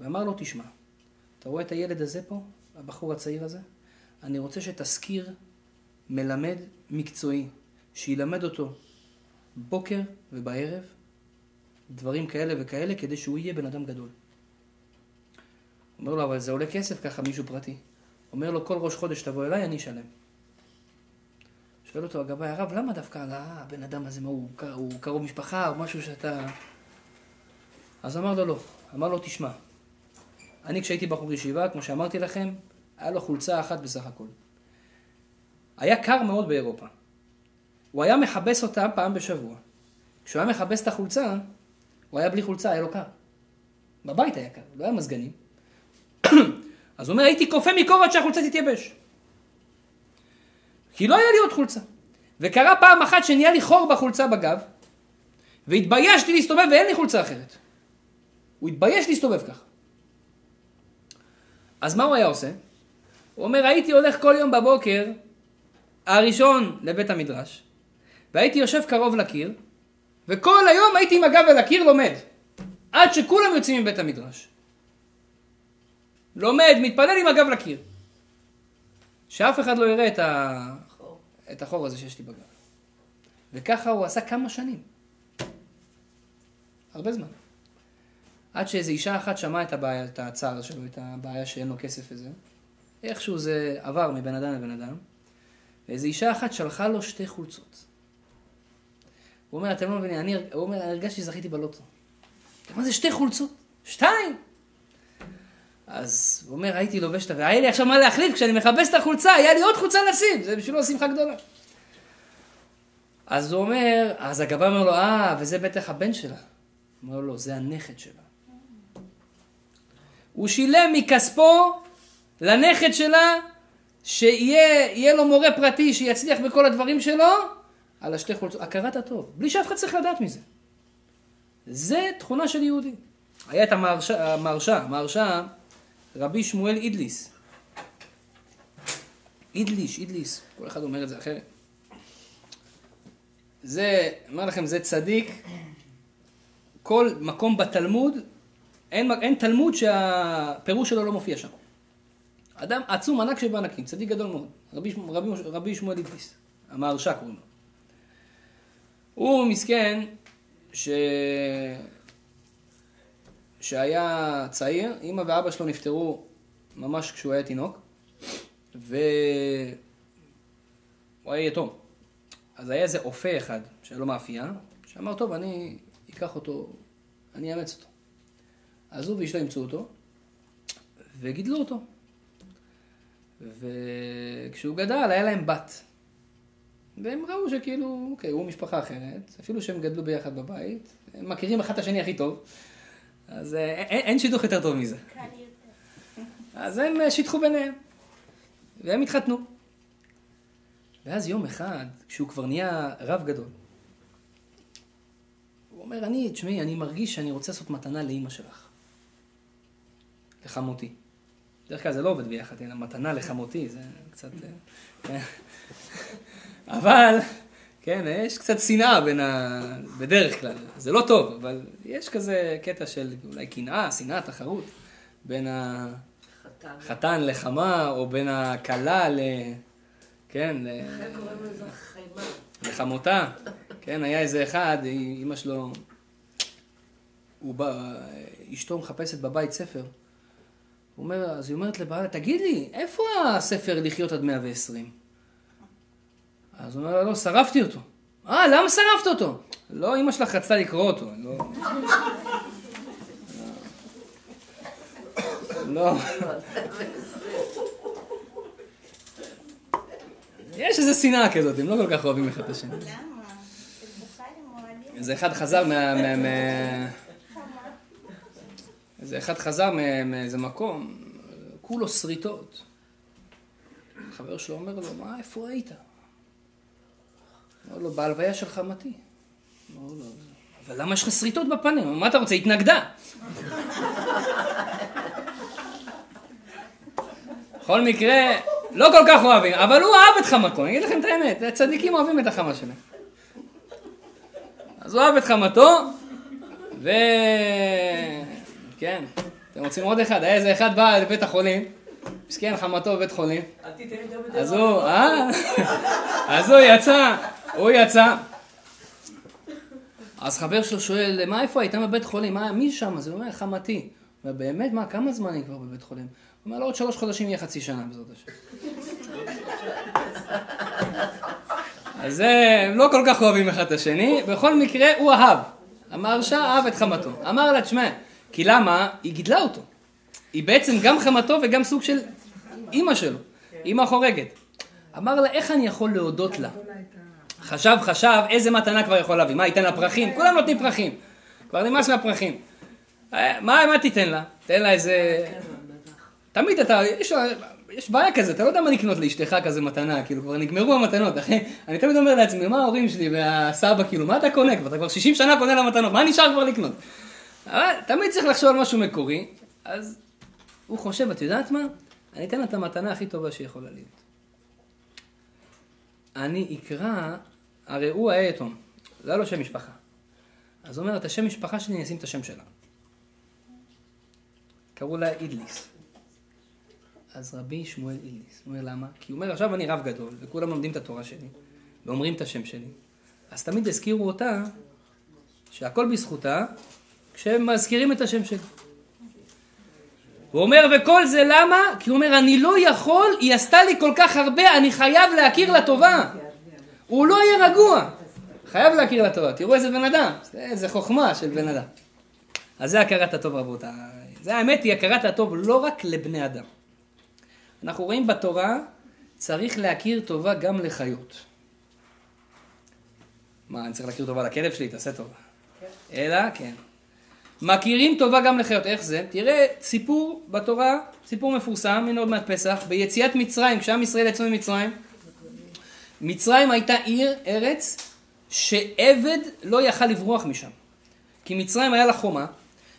ואמר לו, תשמע, אתה רואה את הילד הזה פה, הבחור הצעיר הזה? אני רוצה שתזכיר מלמד מקצועי, שילמד אותו בוקר ובערב, דברים כאלה וכאלה, כדי שהוא יהיה בן אדם גדול. אומר לו, אבל זה עולה כסף ככה, מישהו פרטי. אומר לו, כל ראש חודש תבוא אליי, אני אשלם. שואל אותו הגבאי, הרב, למה דווקא הבן אדם הזה, מה הוא, הוא קרוב משפחה או משהו שאתה... אז אמר לו, לא. אמר לו, תשמע, אני כשהייתי בחור ישיבה, כמו שאמרתי לכם, היה לו חולצה אחת בסך הכל. היה קר מאוד באירופה. הוא היה מכבס אותה פעם בשבוע. כשהוא היה מכבס את החולצה, הוא היה בלי חולצה, היה לו קר. בבית היה קר, לא היה מזגנים. אז הוא אומר, הייתי כופה מקורת שהחולצה תתייבש. כי לא היה לי עוד חולצה. וקרה פעם אחת שנהיה לי חור בחולצה בגב, והתביישתי להסתובב ואין לי חולצה אחרת. הוא התבייש להסתובב ככה. אז מה הוא היה עושה? הוא אומר, הייתי הולך כל יום בבוקר, הראשון לבית המדרש, והייתי יושב קרוב לקיר, וכל היום הייתי עם הגב אל הקיר לומד, עד שכולם יוצאים מבית המדרש. לומד, מתפלל עם הגב לקיר. שאף אחד לא יראה את, ה... את החור הזה שיש לי בגב. וככה הוא עשה כמה שנים. הרבה זמן. עד שאיזו אישה אחת שמעה את הבעיה, את הצער שלו, את הבעיה שאין לו כסף וזה. איכשהו זה עבר מבן אדם לבן אדם, ואיזו אישה אחת שלחה לו שתי חולצות. הוא אומר, אתם לא מבינים, אני, הוא אומר, הרגשתי שזכיתי בלוטו. מה זה שתי חולצות? שתיים! אז הוא אומר, הייתי לובש את ה... והיה לי עכשיו מה להחליף, כשאני מכבס את החולצה, היה לי עוד חולצה לשים, זה בשבילו שמחה גדולה. אז הוא אומר, אז הגבאי אומר לו, אה, וזה בטח הבן שלה. הוא אומר לו, זה הנכד שלה. הוא שילם מכספו לנכד שלה, שיהיה לו מורה פרטי שיצליח בכל הדברים שלו, על השתי חולצות. הכרת הטוב, בלי שאף אחד צריך לדעת מזה. זה תכונה של יהודי. היה את המהרשע, המהרשע, רבי שמואל אידליס. אידליש, אידליס, כל אחד אומר את זה אחרת. זה, אומר לכם, זה צדיק. כל מקום בתלמוד, אין, אין תלמוד שהפירוש שלו לא מופיע שם. אדם עצום ענק שבענקים, צדיק גדול מאוד. רבי, רבי, רבי שמואל אידליס, המהרשע קוראים לו. הוא מסכן, ש... שהיה צעיר, אימא ואבא שלו נפטרו ממש כשהוא היה תינוק, והוא היה יתום. אז היה איזה אופה אחד שהיה לו מאפייה, שאמר, טוב, אני אקח אותו, אני אאמץ אותו. אז הוא ואשתו אימצו אותו, וגידלו אותו. וכשהוא גדל, היה להם בת. והם ראו שכאילו, אוקיי, הוא משפחה אחרת, אפילו שהם גדלו ביחד בבית, הם מכירים אחד את השני הכי טוב, אז אה, אין, אין שידוך יותר טוב מזה. אז הם אה, שיתחו ביניהם, והם התחתנו. ואז יום אחד, כשהוא כבר נהיה רב גדול, הוא אומר, אני, תשמעי, אני מרגיש שאני רוצה לעשות מתנה לאימא שלך. לחמותי. בדרך כלל זה לא עובד ביחד, אלא מתנה לחמותי, זה קצת... אה, כן. אבל, כן, יש קצת שנאה בין ה... בדרך כלל. זה לא טוב, אבל יש כזה קטע של אולי קנאה, שנאה, תחרות, בין החתן לחמה, או בין הכלה ל... כן, ל... לחמותה. כן, היה איזה אחד, אימא שלו, הוא בא, אשתו מחפשת בבית ספר. אומר, אז היא אומרת לבעלה, תגיד לי, איפה הספר לחיות עד 120? אז הוא אומר לה, לא, שרפתי אותו. אה, למה שרפת אותו? לא, אמא שלך רצתה לקרוא אותו. לא... לא. יש איזו שנאה כזאת, הם לא כל כך אוהבים אחד את השני. למה? איזה אחד חזר מה... איזה אחד חזר מאיזה מקום, כולו שריטות. חבר שלו אומר לו, מה, איפה היית? אמר לו, בהלוויה של חמתי. אמר לו, אבל למה יש לך שריטות בפנים? מה אתה רוצה? התנגדה. בכל מקרה, לא כל כך אוהבים, אבל הוא אהב את חמתו, אני אגיד לכם את האמת, הצדיקים אוהבים את החמה שלהם. אז הוא אהב את חמתו, ו... כן, אתם רוצים עוד אחד? היה איזה אחד בא לבית החולים, מסכן חמתו בבית חולים. אז הוא, אה? אז הוא יצא, הוא יצא. אז חבר שלו שואל, מה, איפה היית בבית חולים? מה, מי שם? אז הוא אומר, חמתי. ובאמת, מה, כמה זמן אני כבר בבית חולים? הוא אומר, לא, עוד שלוש חודשים יהיה חצי שנה, בעזרת השם. אז הם לא כל כך אוהבים אחד את השני, בכל מקרה, הוא אהב. המהרשע אהב את חמתו. אמר לה, תשמע, כי למה? היא גידלה אותו. היא בעצם גם חמתו וגם סוג של אימא שלו, אימא חורגת. אמר לה, איך אני יכול להודות לה? חשב, חשב, איזה מתנה כבר יכול להביא? מה, ייתן לה פרחים? כולם נותנים פרחים. כבר נמאס מהפרחים. מה, מה תיתן לה? תן לה איזה... תמיד אתה, יש, יש בעיה כזה, אתה לא יודע מה לקנות לאשתך כזה מתנה, כאילו כבר נגמרו המתנות, אחי. אני תמיד אומר לעצמי, מה ההורים שלי והסבא, כאילו, מה אתה קונה כבר? אתה כבר 60 שנה קונה לה מתנות, מה נשאר כבר לקנות? אבל תמיד צריך לחשוב על משהו מקורי, אז הוא חושב, את יודעת מה? אני אתן לה את המתנה הכי טובה שיכולה להיות. אני אקרא, הרי הוא יתום, זה היה לו שם משפחה. אז הוא אומר, את השם משפחה שלי, אני אשים את השם שלה. קראו לה אידליס. אז רבי שמואל אידליס. הוא אומר, למה? כי הוא אומר, עכשיו אני רב גדול, וכולם לומדים את התורה שלי, ואומרים את השם שלי. אז תמיד הזכירו אותה, שהכל בזכותה, כשהם מזכירים את השם שלי. הוא אומר, וכל זה למה? כי הוא אומר, אני לא יכול, היא עשתה לי כל כך הרבה, אני חייב להכיר לה טובה. הוא לא יהיה רגוע. חייב להכיר לה טובה. תראו איזה בן אדם. זה, זה חוכמה של בן אדם. אז זה הכרת הטוב רבותיי. זה האמת היא הכרת הטוב לא רק לבני אדם. אנחנו רואים בתורה, צריך להכיר טובה גם לחיות. מה, אני צריך להכיר טובה לכלב שלי? תעשה טובה. אלא, כן. מכירים טובה גם לחיות. איך זה? תראה סיפור בתורה, סיפור מפורסם, הנה עוד מעט פסח, ביציאת מצרים, כשעם ישראל יצאו ממצרים, מצרים הייתה עיר, ארץ, שעבד לא יכל לברוח משם. כי מצרים היה לה חומה,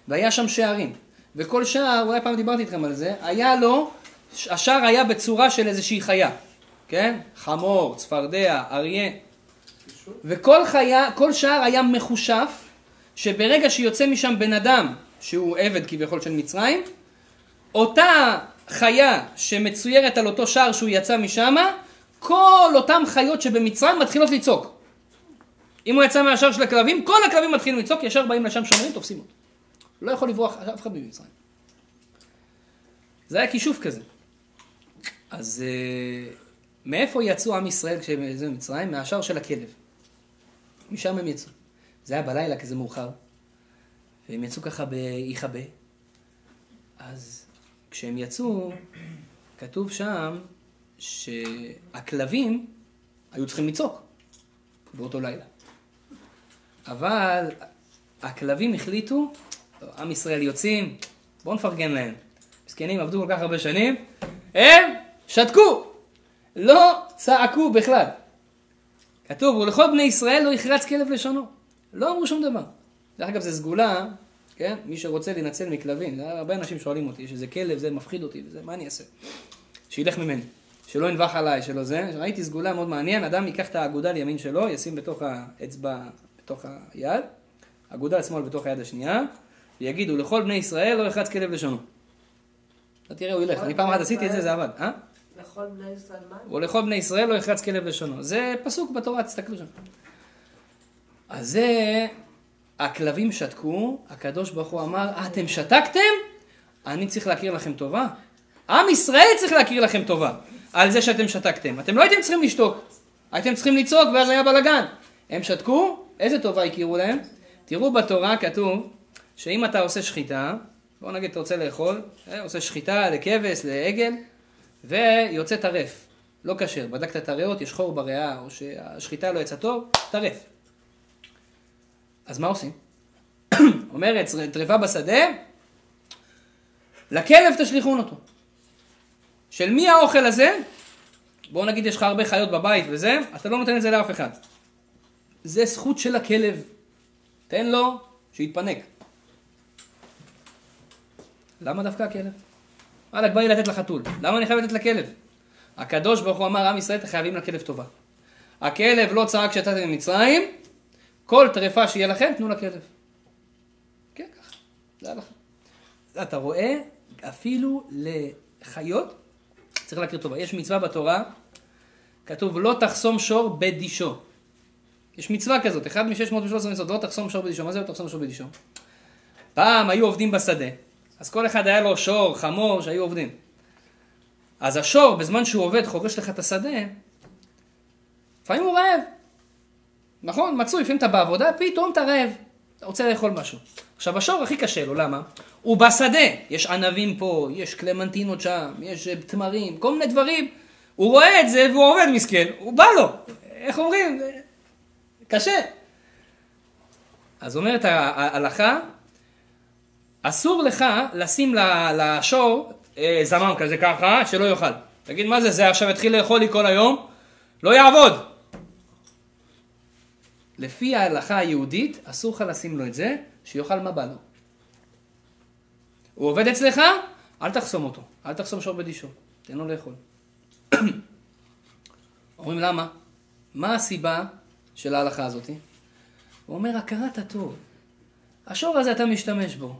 והיה שם שערים. וכל שער, אולי פעם דיברתי איתכם על זה, היה לו, השער היה בצורה של איזושהי חיה, כן? חמור, צפרדע, אריה. וכל חיה, כל שער היה מחושף, שברגע שיוצא משם בן אדם, שהוא עבד כביכול של מצרים, אותה חיה שמצוירת על אותו שער שהוא יצא משם, כל אותן חיות שבמצרים מתחילות לצעוק. אם הוא יצא מהשער של הכלבים, כל הכלבים מתחילים לצעוק, ישר באים לשם שומרים, תופסים אותו. לא יכול לברוח אף אחד ממצרים. זה היה כישוף כזה. אז uh, מאיפה יצאו עם ישראל כשהם יצאו ממצרים? מהשער של הכלב. משם הם יצאו. זה היה בלילה, כי זה מאוחר. והם יצאו ככה באי-חבה. אז כשהם יצאו, כתוב שם שהכלבים היו צריכים לצעוק באותו לילה. אבל הכלבים החליטו, עם ישראל יוצאים, בואו נפרגן להם. מסכנים עבדו כל כך הרבה שנים, הם שתקו, לא צעקו בכלל. כתוב, ולכל בני ישראל לא יחרץ כלב לשונו. לא אמרו שום דבר. דרך אגב, זו סגולה, כן? מי שרוצה להינצל מכלבים, הרבה אנשים שואלים אותי, שזה כלב, זה מפחיד אותי, וזה, מה אני אעשה? שילך ממני, שלא ינבח עליי, שלא זה. ראיתי סגולה מאוד מעניין, אדם ייקח את האגודה לימין שלו, ישים בתוך האצבע, בתוך היד, אגודה לשמאל בתוך היד השנייה, ויגיד, ולכל בני ישראל לא יחרץ כלב לשונו. אתה תראה, הוא ילך. אני פעם אחת עשיתי את זה, זה עבד. אה? לכל בני ישראל מה? ולכל בני ישראל לא יחרץ כלב לשונו. זה פסוק בתורה, תסתכלו שם. אז זה, הכלבים שתקו, הקדוש ברוך הוא אמר, אתם שתקתם? אני צריך להכיר לכם טובה. עם ישראל צריך להכיר לכם טובה על זה שאתם שתקתם. אתם לא הייתם צריכים לשתוק, הייתם צריכים לצעוק ואז היה בלאגן. הם שתקו, איזה טובה הכירו להם? תראו בתורה כתוב שאם אתה עושה שחיטה, בוא נגיד אתה רוצה לאכול, אה, עושה שחיטה לכבש, לעגל, ויוצא טרף, לא כשר, בדקת את הריאות, יש חור בריאה, או שהשחיטה לא יצאה טוב, טרף. אז מה עושים? אומרת, טרפה בשדה, לכלב תשליכון אותו. של מי האוכל הזה? בוא נגיד יש לך הרבה חיות בבית וזה, אתה לא נותן את זה לאף אחד. זה זכות של הכלב. תן לו שיתפנק. למה דווקא הכלב? וואלכ, בא לי לתת לחתול. למה אני חייב לתת לכלב? הקדוש ברוך הוא אמר, עם ישראל, אתם חייבים לכלב טובה. הכלב לא צעק כשיצאתם ממצרים, כל טרפה שיהיה לכם, תנו לכלב. כן, ככה. זה הלכה. אתה רואה, אפילו לחיות, צריך להכיר טובה. יש מצווה בתורה, כתוב, לא תחסום שור בדישו. יש מצווה כזאת, אחד מ-613 מצוות, לא תחסום שור בדישו. מה זה לא תחסום שור בדישו? פעם היו עובדים בשדה, אז כל אחד היה לו שור, חמור, שהיו עובדים. אז השור, בזמן שהוא עובד, חורש לך את השדה, לפעמים הוא רעב. נכון, מצוי, לפעמים אתה בעבודה, פתאום אתה רעב. אתה רוצה לאכול משהו. עכשיו, השור הכי קשה לו, למה? הוא בשדה. יש ענבים פה, יש קלמנטינות שם, יש תמרים, כל מיני דברים. הוא רואה את זה והוא עובד מסכן, הוא בא לו. איך אומרים? קשה. אז אומרת ההלכה, אסור לך לשים לשור אה, זמם כזה ככה, שלא יאכל. תגיד, מה זה, זה עכשיו יתחיל לאכול לי כל היום? לא יעבוד. לפי ההלכה היהודית, אסור לך לשים לו את זה, שיאכל מה בא לו. הוא עובד אצלך, אל תחסום אותו, אל תחסום שור בדישו, תן לו לאכול. אומרים למה? מה הסיבה של ההלכה הזאת? הוא אומר, הכרת הטוב. השור הזה אתה משתמש בו.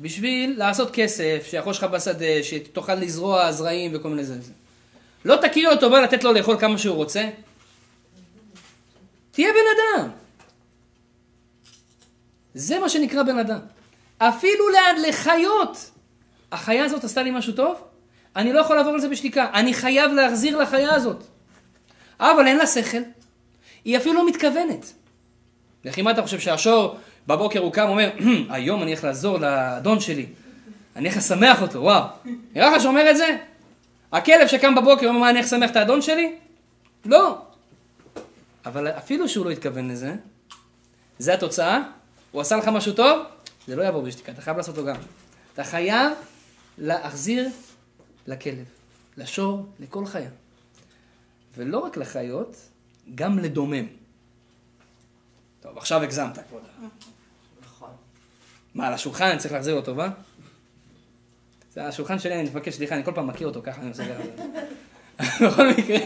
בשביל לעשות כסף, שיחוש לך בשדה, שתוכל לזרוע זרעים וכל מיני זה. לא תכיר אותו, בוא לתת לו לאכול כמה שהוא רוצה. תהיה בן אדם. זה מה שנקרא בן אדם. אפילו ליד לחיות. החיה הזאת עשתה לי משהו טוב, אני לא יכול לעבור על זה בשתיקה, אני חייב להחזיר לחיה הזאת. אבל אין לה שכל, היא אפילו לא מתכוונת. לכי מה אתה חושב שהשור בבוקר הוא קם ואומר, היום אני הולך לעזור לאדון שלי, אני הולך לשמח אותו, וואו. נראה לך שאומר את זה? הכלב שקם בבוקר אומר, מה אני הולך לשמח את האדון שלי? לא. אבל אפילו שהוא לא התכוון לזה, זה התוצאה, הוא עשה לך משהו טוב, זה לא יעבור בשתיקה, אתה חייב לעשות לו גם. אתה חייב להחזיר לכלב, לשור, לכל חיה. ולא רק לחיות, גם לדומם. טוב, עכשיו הגזמת, כבודה. נכון. מה, על השולחן אני צריך להחזיר לו טובה? זה השולחן שלי, אני מבקש סליחה, אני כל פעם מכיר אותו ככה, אני עושה ככה. בכל מקרה,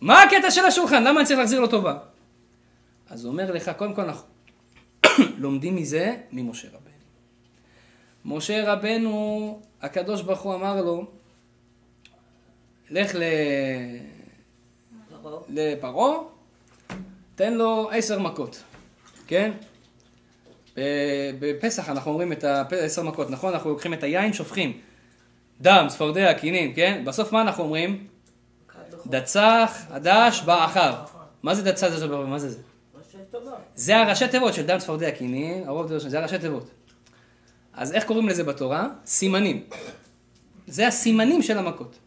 מה הקטע של השולחן? למה אני צריך להחזיר לו טובה? אז הוא אומר לך, קודם כל אנחנו לומדים מזה ממשה רבנו. משה רבנו, הקדוש ברוך הוא אמר לו, לך ל... לפרעה, תן לו עשר מכות, כן? בפסח אנחנו אומרים את העשר מכות, נכון? אנחנו לוקחים את היין, שופכים דם, צפרדע, קינים, כן? בסוף מה אנחנו אומרים? דצח, הדש, בא אחר. מה זה דש, בא מה זה זה? זה הראשי תיבות של דם, צפרדע, קינים, הרוב תיבות זה הראשי תיבות. אז איך קוראים לזה בתורה? סימנים. זה הסימנים של המכות.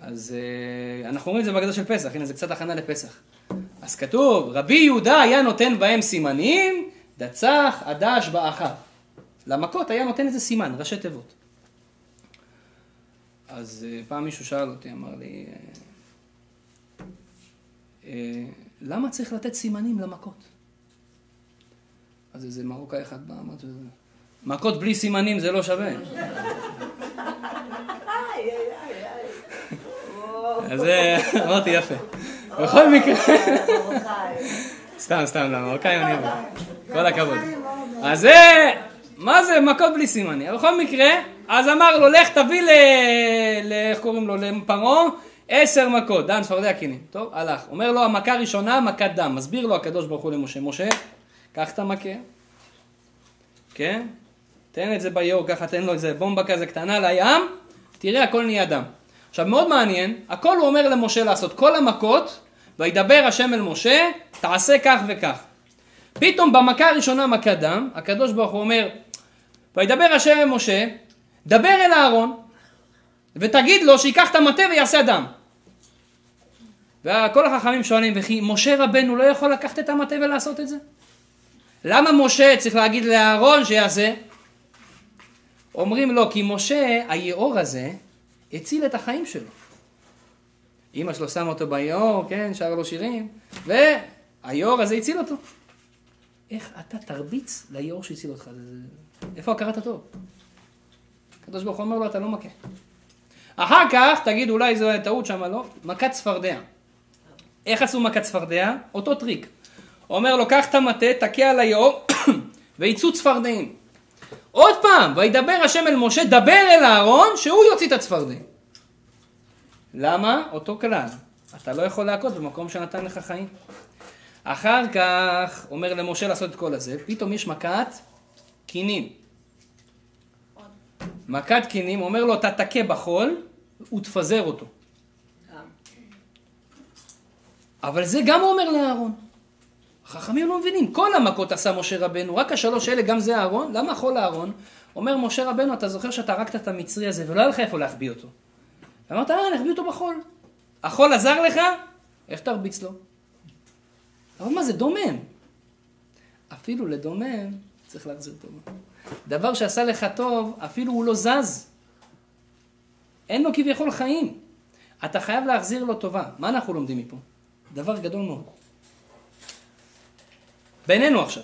אז אה, אנחנו אומרים את זה בהגדה של פסח, הנה זה קצת הכנה לפסח. אז כתוב, רבי יהודה היה נותן בהם סימנים, דצח, עדש, באחר. למכות היה נותן איזה סימן, ראשי תיבות. אז אה, פעם מישהו שאל אותי, אמר לי, אה, אה, למה צריך לתת סימנים למכות? אז איזה מרוקאי אחד בא, אמרתי מכות בלי סימנים זה לא שווה. אז אמרתי יפה. בכל מקרה. סתם, סתם, למרוקאים אני אומר. כל הכבוד. אז זה, מה זה מכות בלי סימנים? בכל מקרה, אז אמר לו, לך תביא ל... ל- איך קוראים לו? לפרעה, עשר מכות, דם, צפרדע, קינים. טוב, הלך. אומר לו, המכה הראשונה, מכת דם. מסביר לו הקדוש ברוך הוא למשה, משה, קח את המכה, כן? תן את זה ביור, ככה תן לו איזה בומבה כזה קטנה לים, תראה, הכל נהיה דם. עכשיו, מאוד מעניין, הכל הוא אומר למשה לעשות, כל המכות, וידבר השם אל משה, תעשה כך וכך. פתאום במכה הראשונה מכת דם, הקדוש ברוך הוא אומר, וידבר השם אל משה, דבר אל אהרון, ותגיד לו שייקח את המטה ויעשה דם. וכל החכמים שואלים, וכי משה רבנו לא יכול לקחת את המטה ולעשות את זה? למה משה צריך להגיד לאהרון שיעשה? אומרים לו, כי משה, היאור הזה, הציל את החיים שלו. אמא שלו שמה אותו ביאור, כן, שר לו שירים, והיאור הזה הציל אותו. איך אתה תרביץ ליאור שהציל אותך? איפה הכרת הטוב? הקדוש ברוך הוא אומר לו, אתה לא מכה. אחר כך, תגיד, אולי זו טעות שם, לא? מכת צפרדע. איך עשו מכת צפרדע? אותו טריק. אומר לו, קח את המטה, תכה על היאור, ויצאו צפרדעים. עוד פעם, וידבר השם אל משה, דבר אל אהרון, שהוא יוציא את הצפרדעים. למה? אותו כלל. אתה לא יכול להכות במקום שנתן לך חיים. אחר כך, אומר למשה לעשות את כל הזה, פתאום יש מכת קינים. מכת קינים, אומר לו, אתה תכה בחול, ותפזר אותו. אבל זה גם הוא אומר לאהרון. החכמים לא מבינים, כל המכות עשה משה רבנו, רק השלוש אלה, גם זה אהרון. למה חול אהרון? אומר משה רבנו, אתה זוכר שאתה הרגת את המצרי הזה ולא היה לך איפה להחביא אותו. אמרת, אה, נחביא אותו בחול. החול עזר לך? איך תרביץ לו? אבל מה זה דומם? אפילו לדומם צריך להחזיר טובה. דבר שעשה לך טוב, אפילו הוא לא זז. אין לו כביכול חיים. אתה חייב להחזיר לו טובה. מה אנחנו לומדים מפה? דבר גדול מאוד. בינינו עכשיו.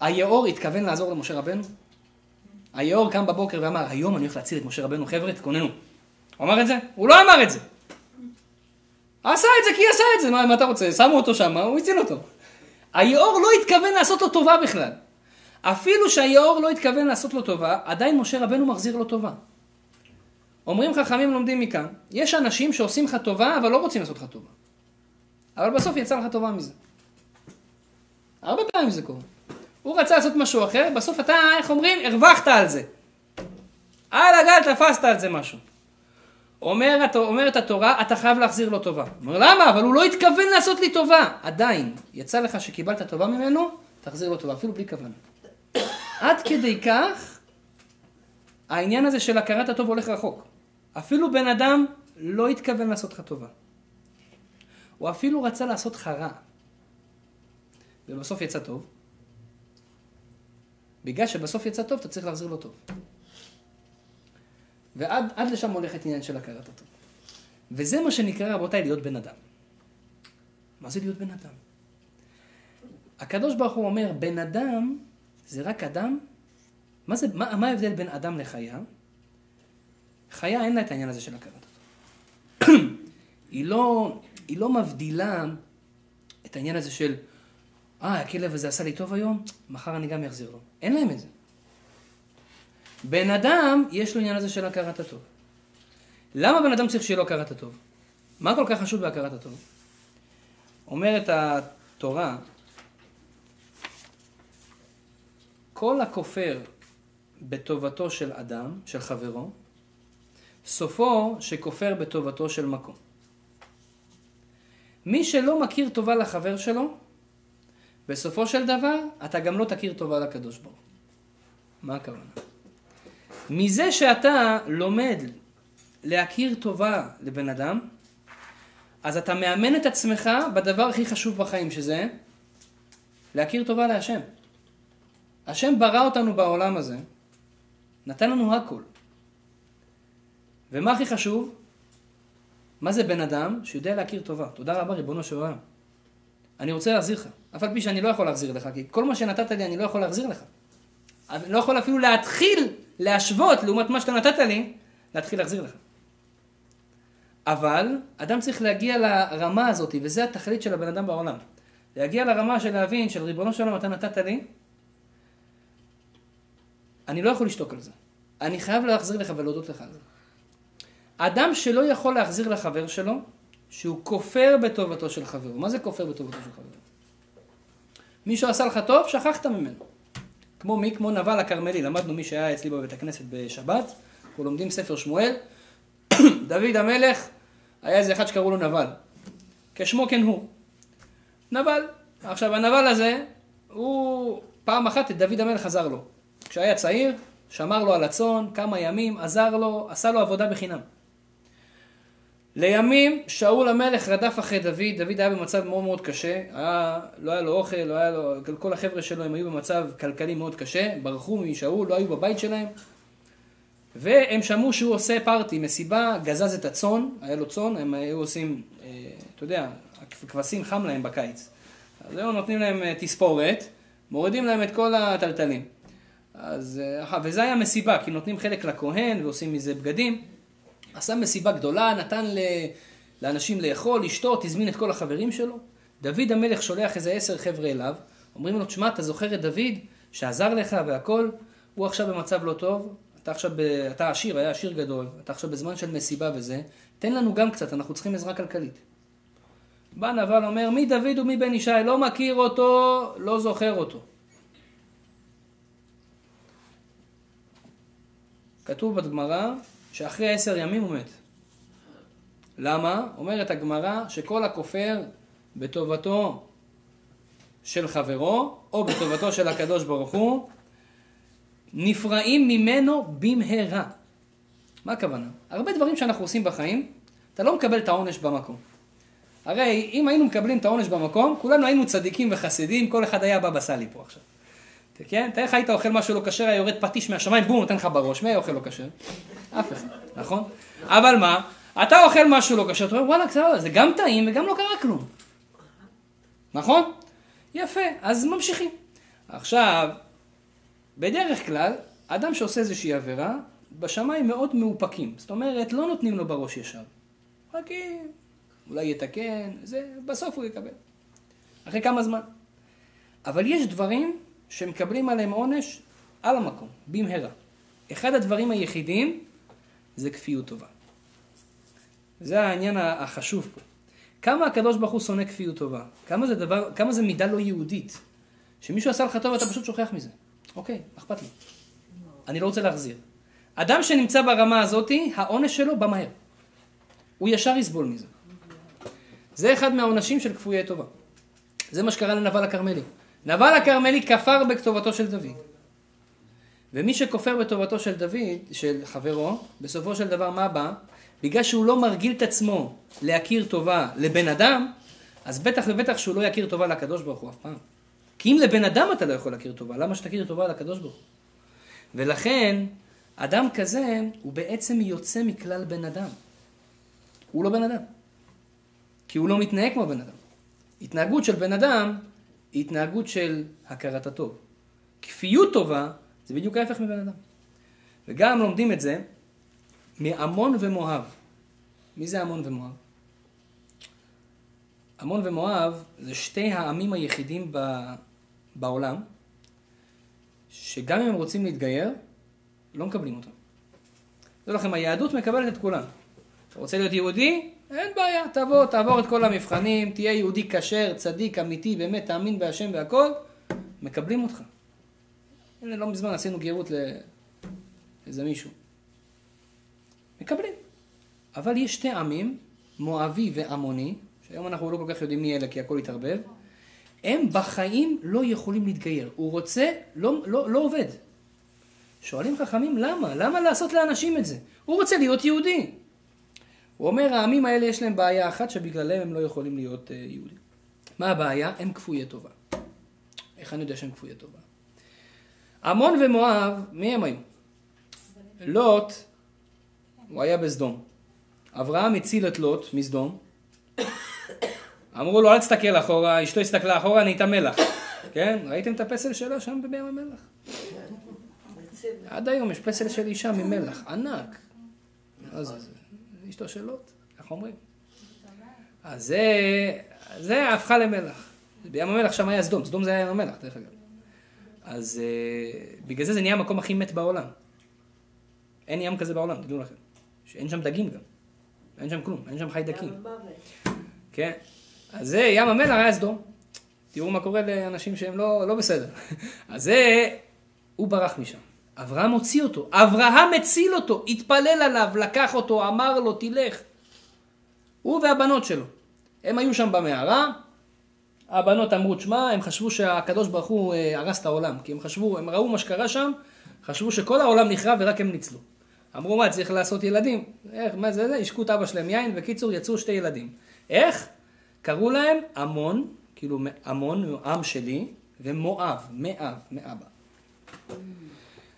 היאור התכוון לעזור למשה רבנו? היאור קם בבוקר ואמר, היום אני הולך להציל את משה רבנו, חבר'ה, תכוננו. הוא אמר את זה? הוא לא אמר את זה. עשה את זה כי עשה את זה, מה, מה אתה רוצה? שמו אותו שם, הוא הציל אותו. היאור לא התכוון לעשות לו טובה בכלל. אפילו שהיאור לא התכוון לעשות לו טובה, עדיין משה רבנו מחזיר לו טובה. אומרים חכמים לומדים מכאן, יש אנשים שעושים לך טובה, אבל לא רוצים לעשות לך טובה. אבל בסוף יצא לך טובה מזה. הרבה פעמים זה קורה. הוא רצה לעשות משהו אחר, בסוף אתה, איך אומרים, הרווחת על זה. על הגל תפסת על זה משהו. אומר, אומרת התורה, אתה חייב להחזיר לו טובה. אומר, למה? אבל הוא לא התכוון לעשות לי טובה. עדיין, יצא לך שקיבלת טובה ממנו, תחזיר לו טובה, אפילו בלי כוונה. עד כדי כך, העניין הזה של הכרת הטוב הולך רחוק. אפילו בן אדם לא התכוון לעשות לך טובה. הוא אפילו רצה לעשות לך רע. ובסוף יצא טוב. בגלל שבסוף יצא טוב, אתה צריך להחזיר לו טוב. ועד לשם הולכת עניין של הכרת הטוב. וזה מה שנקרא, רבותיי, להיות בן אדם. מה זה להיות בן אדם? הקדוש ברוך הוא אומר, בן אדם זה רק אדם? מה, זה, מה, מה ההבדל בין אדם לחיה? חיה אין לה את העניין הזה של הכרת הטוב. היא, לא, היא לא מבדילה את העניין הזה של, אה, הכלב הזה עשה לי טוב היום, מחר אני גם אחזיר לו. אין להם את זה. בן אדם, יש לו עניין הזה של הכרת הטוב. למה בן אדם צריך שיהיה לו הכרת הטוב? מה כל כך חשוב בהכרת הטוב? אומרת התורה, כל הכופר בטובתו של אדם, של חברו, סופו שכופר בטובתו של מקום. מי שלא מכיר טובה לחבר שלו, בסופו של דבר, אתה גם לא תכיר טובה לקדוש ברוך מה הכוונה? מזה שאתה לומד להכיר טובה לבן אדם, אז אתה מאמן את עצמך בדבר הכי חשוב בחיים, שזה להכיר טובה להשם. השם ברא אותנו בעולם הזה, נתן לנו הכל. ומה הכי חשוב? מה זה בן אדם שיודע להכיר טובה? תודה רבה, ריבונו של עולם. אני רוצה להחזיר לך, אף על פי שאני לא יכול להחזיר לך, כי כל מה שנתת לי אני לא יכול להחזיר לך. אני לא יכול אפילו להתחיל להשוות לעומת מה שאתה נתת לי, להתחיל להחזיר לך. אבל אדם צריך להגיע לרמה הזאת, וזה התכלית של הבן אדם בעולם. להגיע לרמה של להבין של ריבונו של עולם אתה נתת לי, אני לא יכול לשתוק על זה. אני חייב להחזיר לך ולהודות לך על זה. אדם שלא יכול להחזיר לחבר שלו, שהוא כופר בטובתו של חברו. מה זה כופר בטובתו של חברו? מישהו עשה לך טוב, שכחת ממנו. כמו מי? כמו נבל הכרמלי. למדנו מי שהיה אצלי בבית הכנסת בשבת, אנחנו לומדים ספר שמואל. דוד המלך, היה איזה אחד שקראו לו נבל. כשמו כן הוא. נבל. עכשיו הנבל הזה, הוא פעם אחת את דוד המלך עזר לו. כשהיה צעיר, שמר לו על הצאן, כמה ימים, עזר לו, עשה לו עבודה בחינם. לימים שאול המלך רדף אחרי דוד, דוד היה במצב מאוד מאוד קשה, היה, לא היה לו אוכל, לא היה לו, כל החבר'ה שלו הם היו במצב כלכלי מאוד קשה, ברחו משאול, לא היו בבית שלהם, והם שמעו שהוא עושה פארטי, מסיבה, גזז את הצאן, היה לו צאן, הם היו עושים, אה, אתה יודע, הכבשים חם להם בקיץ, אז היו נותנים להם אה, תספורת, מורידים להם את כל הטלטלים. אז, אה, וזה היה מסיבה, כי נותנים חלק לכהן ועושים מזה בגדים. עשה מסיבה גדולה, נתן ל... לאנשים לאכול, לשתות, הזמין את כל החברים שלו. דוד המלך שולח איזה עשר חבר'ה אליו, אומרים לו, תשמע, אתה זוכר את דוד שעזר לך והכל? הוא עכשיו במצב לא טוב, אתה עכשיו, ב... אתה עשיר, היה עשיר גדול, אתה עכשיו בזמן של מסיבה וזה, תן לנו גם קצת, אנחנו צריכים עזרה כלכלית. בא נבל אומר, מי דוד ומי בן ישי, לא מכיר אותו, לא זוכר אותו. כתוב בגמרא שאחרי עשר ימים הוא מת. למה? אומרת הגמרא שכל הכופר בטובתו של חברו, או בטובתו של הקדוש ברוך הוא, נפרעים ממנו במהרה. מה הכוונה? הרבה דברים שאנחנו עושים בחיים, אתה לא מקבל את העונש במקום. הרי אם היינו מקבלים את העונש במקום, כולנו היינו צדיקים וחסידים, כל אחד היה בבא סאלי פה עכשיו. כן? תאר לך היית אוכל משהו לא כשר, היה יורד פטיש מהשמיים, בום, נותן לך בראש, מי אוכל לא כשר? אף אחד, נכון? אבל מה? אתה אוכל משהו לא כשר, אתה אומר, וואלה, זה גם טעים וגם לא קרה כלום. נכון? יפה, אז ממשיכים. עכשיו, בדרך כלל, אדם שעושה איזושהי עבירה, בשמיים מאוד מאופקים. זאת אומרת, לא נותנים לו בראש ישר. רק אולי יתקן, זה, בסוף הוא יקבל. אחרי כמה זמן. אבל יש דברים שמקבלים עליהם עונש על המקום, במהרה. אחד הדברים היחידים זה כפיות טובה. זה העניין החשוב פה. כמה הקדוש ברוך הוא שונא כפיות טובה? כמה זה דבר, כמה זה מידה לא יהודית? שמישהו עשה לך טוב ואתה פשוט שוכח מזה. אוקיי, אכפת לי. אני לא רוצה להחזיר. אדם שנמצא ברמה הזאתי, העונש שלו בא מהר. הוא ישר יסבול מזה. זה אחד מהעונשים של כפויי טובה. זה מה שקרה לנבל הכרמלי. נבל הכרמלי כפר בכתובתו של דוד. ומי שכופר בטובתו של דוד, של חברו, בסופו של דבר מה בא? בגלל שהוא לא מרגיל את עצמו להכיר טובה לבן אדם, אז בטח ובטח שהוא לא יכיר טובה לקדוש ברוך הוא אף פעם. כי אם לבן אדם אתה לא יכול להכיר טובה, למה שתכיר טובה לקדוש ברוך הוא? ולכן, אדם כזה, הוא בעצם יוצא מכלל בן אדם. הוא לא בן אדם. כי הוא לא מתנהג כמו בן אדם. התנהגות של בן אדם היא התנהגות של הכרת הטוב. כפיות טובה זה בדיוק ההפך מבן אדם. וגם לומדים את זה מעמון ומואב. מי זה עמון ומואב? עמון ומואב זה שתי העמים היחידים ב... בעולם, שגם אם הם רוצים להתגייר, לא מקבלים אותם. זה לכם, היהדות מקבלת את כולם. אתה רוצה להיות יהודי? אין בעיה, תבוא, תעבור את כל המבחנים, תהיה יהודי כשר, צדיק, אמיתי, באמת, תאמין בהשם והכל, מקבלים אותך. הנה, לא מזמן עשינו גרות לאיזה מישהו. מקבלים. אבל יש שתי עמים, מואבי ועמוני, שהיום אנחנו לא כל כך יודעים מי אלה כי הכל התערבב, הם בחיים לא יכולים להתגייר. הוא רוצה, לא, לא, לא עובד. שואלים חכמים, למה? למה לעשות לאנשים את זה? הוא רוצה להיות יהודי. הוא אומר, העמים האלה יש להם בעיה אחת שבגללם הם לא יכולים להיות uh, יהודים. מה הבעיה? הם כפויי טובה. איך אני יודע שהם כפויי טובה? עמון ומואב, מי הם היו? לוט, הוא היה בסדום. אברהם הציל את לוט מסדום. אמרו לו, אל תסתכל אחורה, אשתו הסתכלה אחורה, נהייתה מלח. כן? ראיתם את הפסל שלו שם בים המלח? עד היום יש פסל של אישה ממלח, ענק. אז לוט, איך אומרים? אז זה, זה הפכה למלח. בים המלח שם היה סדום, סדום זה היה ים המלח, דרך אגב. אז uh, בגלל זה זה נהיה המקום הכי מת בעולם. אין ים כזה בעולם, תדעו לכם. שאין שם דגים גם. אין שם כלום, אין שם חיידקים. כן. אז זה, ים המלח היה סדום. תראו מה קורה לאנשים שהם לא, לא בסדר. אז זה, הוא ברח משם. אברהם הוציא אותו. אברהם הציל אותו, התפלל עליו, לקח אותו, אמר לו, תלך. הוא והבנות שלו. הם היו שם במערה, הבנות אמרו, תשמע, הם חשבו שהקדוש ברוך הוא אה, הרס את העולם, כי הם חשבו, הם ראו מה שקרה שם, חשבו שכל העולם נחרב ורק הם ניצלו. אמרו, מה, צריך לעשות ילדים? איך, מה זה זה? השקו את אבא שלהם יין, בקיצור, יצאו שתי ילדים. איך? קראו להם עמון, כאילו עמון, עם שלי, ומואב, מאב, מאבא.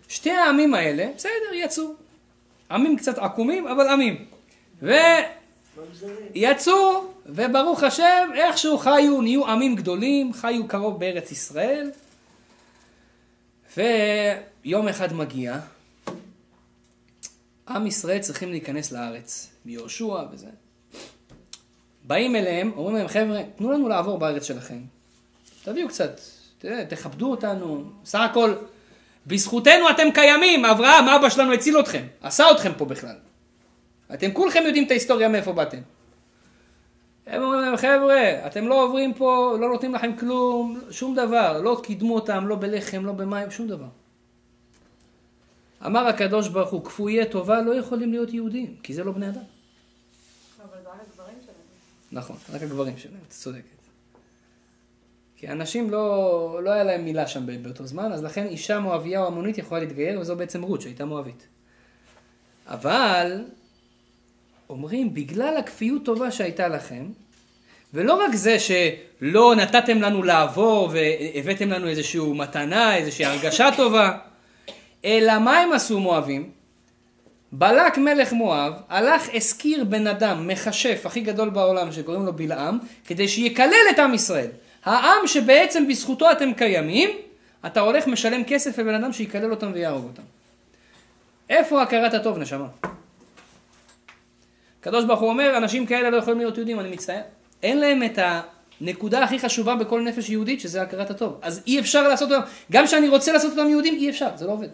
שתי העמים האלה, בסדר, יצאו. עמים קצת עקומים, אבל עמים. ויצאו, וברוך השם, איכשהו חיו, נהיו עמים גדולים, חיו קרוב בארץ ישראל. ויום אחד מגיע, עם ישראל צריכים להיכנס לארץ, מיהושע וזה. באים אליהם, אומרים להם, חבר'ה, תנו לנו לעבור בארץ שלכם. תביאו קצת, תכבדו אותנו. סך הכל, בזכותנו אתם קיימים, אברהם, אבא שלנו הציל אתכם, עשה אתכם פה בכלל. אתם כולכם יודעים את ההיסטוריה מאיפה באתם. הם אומרים להם, חבר'ה, אתם לא עוברים פה, לא נותנים לכם כלום, שום דבר, לא קידמו אותם, לא בלחם, לא במים, שום דבר. אמר הקדוש ברוך הוא, כפויי טובה לא יכולים להיות יהודים, כי זה לא בני אדם. אבל זה רק הגברים שלהם. נכון, רק הגברים שלהם, את צודקת. כי אנשים לא, לא היה להם מילה שם באותו זמן, אז לכן אישה מואביה או עמונית יכולה להתגייר, וזו בעצם רות שהייתה מואבית. אבל אומרים, בגלל הכפיות טובה שהייתה לכם, ולא רק זה שלא נתתם לנו לעבור והבאתם לנו איזושהי מתנה, איזושהי הרגשה טובה, אלא מה הם עשו מואבים? בלק מלך מואב הלך הזכיר בן אדם מכשף הכי גדול בעולם שקוראים לו בלעם כדי שיקלל את עם ישראל. העם שבעצם בזכותו אתם קיימים, אתה הולך משלם כסף לבן אדם שיקלל אותם ויהרוג אותם. איפה הכרת הטוב נשמה? הקדוש ברוך הוא אומר, אנשים כאלה לא יכולים להיות יהודים, אני מצטער. אין להם את הנקודה הכי חשובה בכל נפש יהודית, שזה הכרת הטוב. אז אי אפשר לעשות אותם, גם כשאני רוצה לעשות אותם יהודים, אי אפשר, זה לא עובד.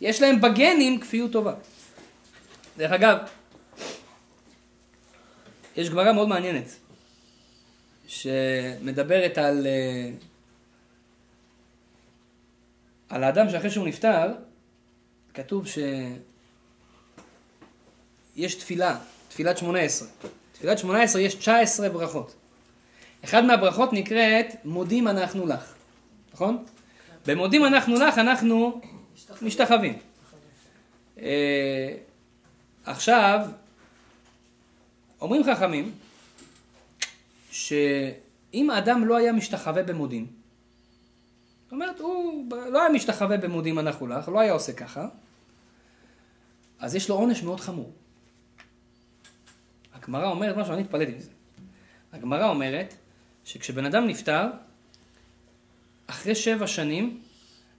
יש להם בגנים כפיות טובה. דרך אגב, יש גמרא מאוד מעניינת, שמדברת על, על האדם שאחרי שהוא נפטר, כתוב שיש תפילה, תפילת שמונה עשרה. תפילת שמונה עשרה יש 19 ברכות. אחד מהברכות נקראת מודים אנחנו לך, נכון? במודים אנחנו לך אנחנו משתחווים. אה, עכשיו, אומרים חכמים, שאם האדם לא היה משתחווה במודים, זאת אומרת, הוא לא היה משתחווה במודים אנחנו לך, לא היה עושה ככה, אז יש לו עונש מאוד חמור. הגמרא אומרת משהו, אני התפלאתי מזה. הגמרא אומרת שכשבן אדם נפטר, אחרי שבע שנים,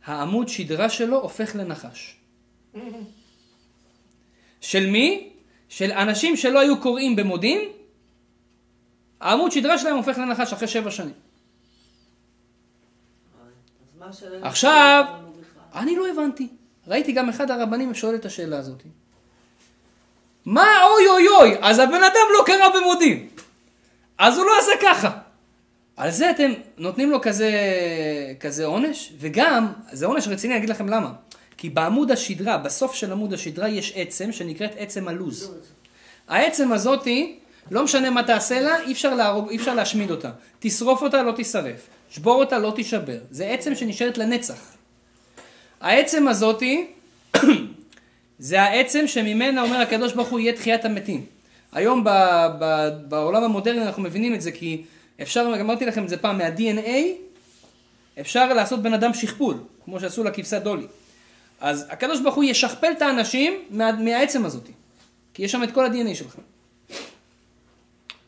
העמוד שדרה שלו הופך לנחש. של מי? של אנשים שלא היו קוראים במודים, העמוד שדרה שלהם הופך לנחש אחרי שבע שנים. עכשיו? אני לא הבנתי. ראיתי גם אחד הרבנים שואל את השאלה הזאת. מה אוי אוי אוי, אז הבן אדם לא קרא במודים. אז הוא לא עשה ככה. על זה אתם נותנים לו כזה, כזה עונש, וגם, זה עונש רציני, אני אגיד לכם למה. כי בעמוד השדרה, בסוף של עמוד השדרה יש עצם שנקראת עצם הלוז. העצם הזאתי, לא משנה מה תעשה לה, אי אפשר, להרוג, אי אפשר להשמיד אותה. תשרוף אותה, לא תישרף. שבור אותה, לא תישבר. זה עצם שנשארת לנצח. העצם הזאתי, זה העצם שממנה אומר הקדוש ברוך הוא יהיה תחיית המתים. היום ב, ב, בעולם המודרני אנחנו מבינים את זה כי אפשר, אמרתי לכם את זה פעם, מה-DNA אפשר לעשות בן אדם שכפול, כמו שעשו לכבשת דולי. אז הקדוש ברוך הוא ישכפל את האנשים מה, מהעצם הזאת, כי יש שם את כל ה-DNA שלך.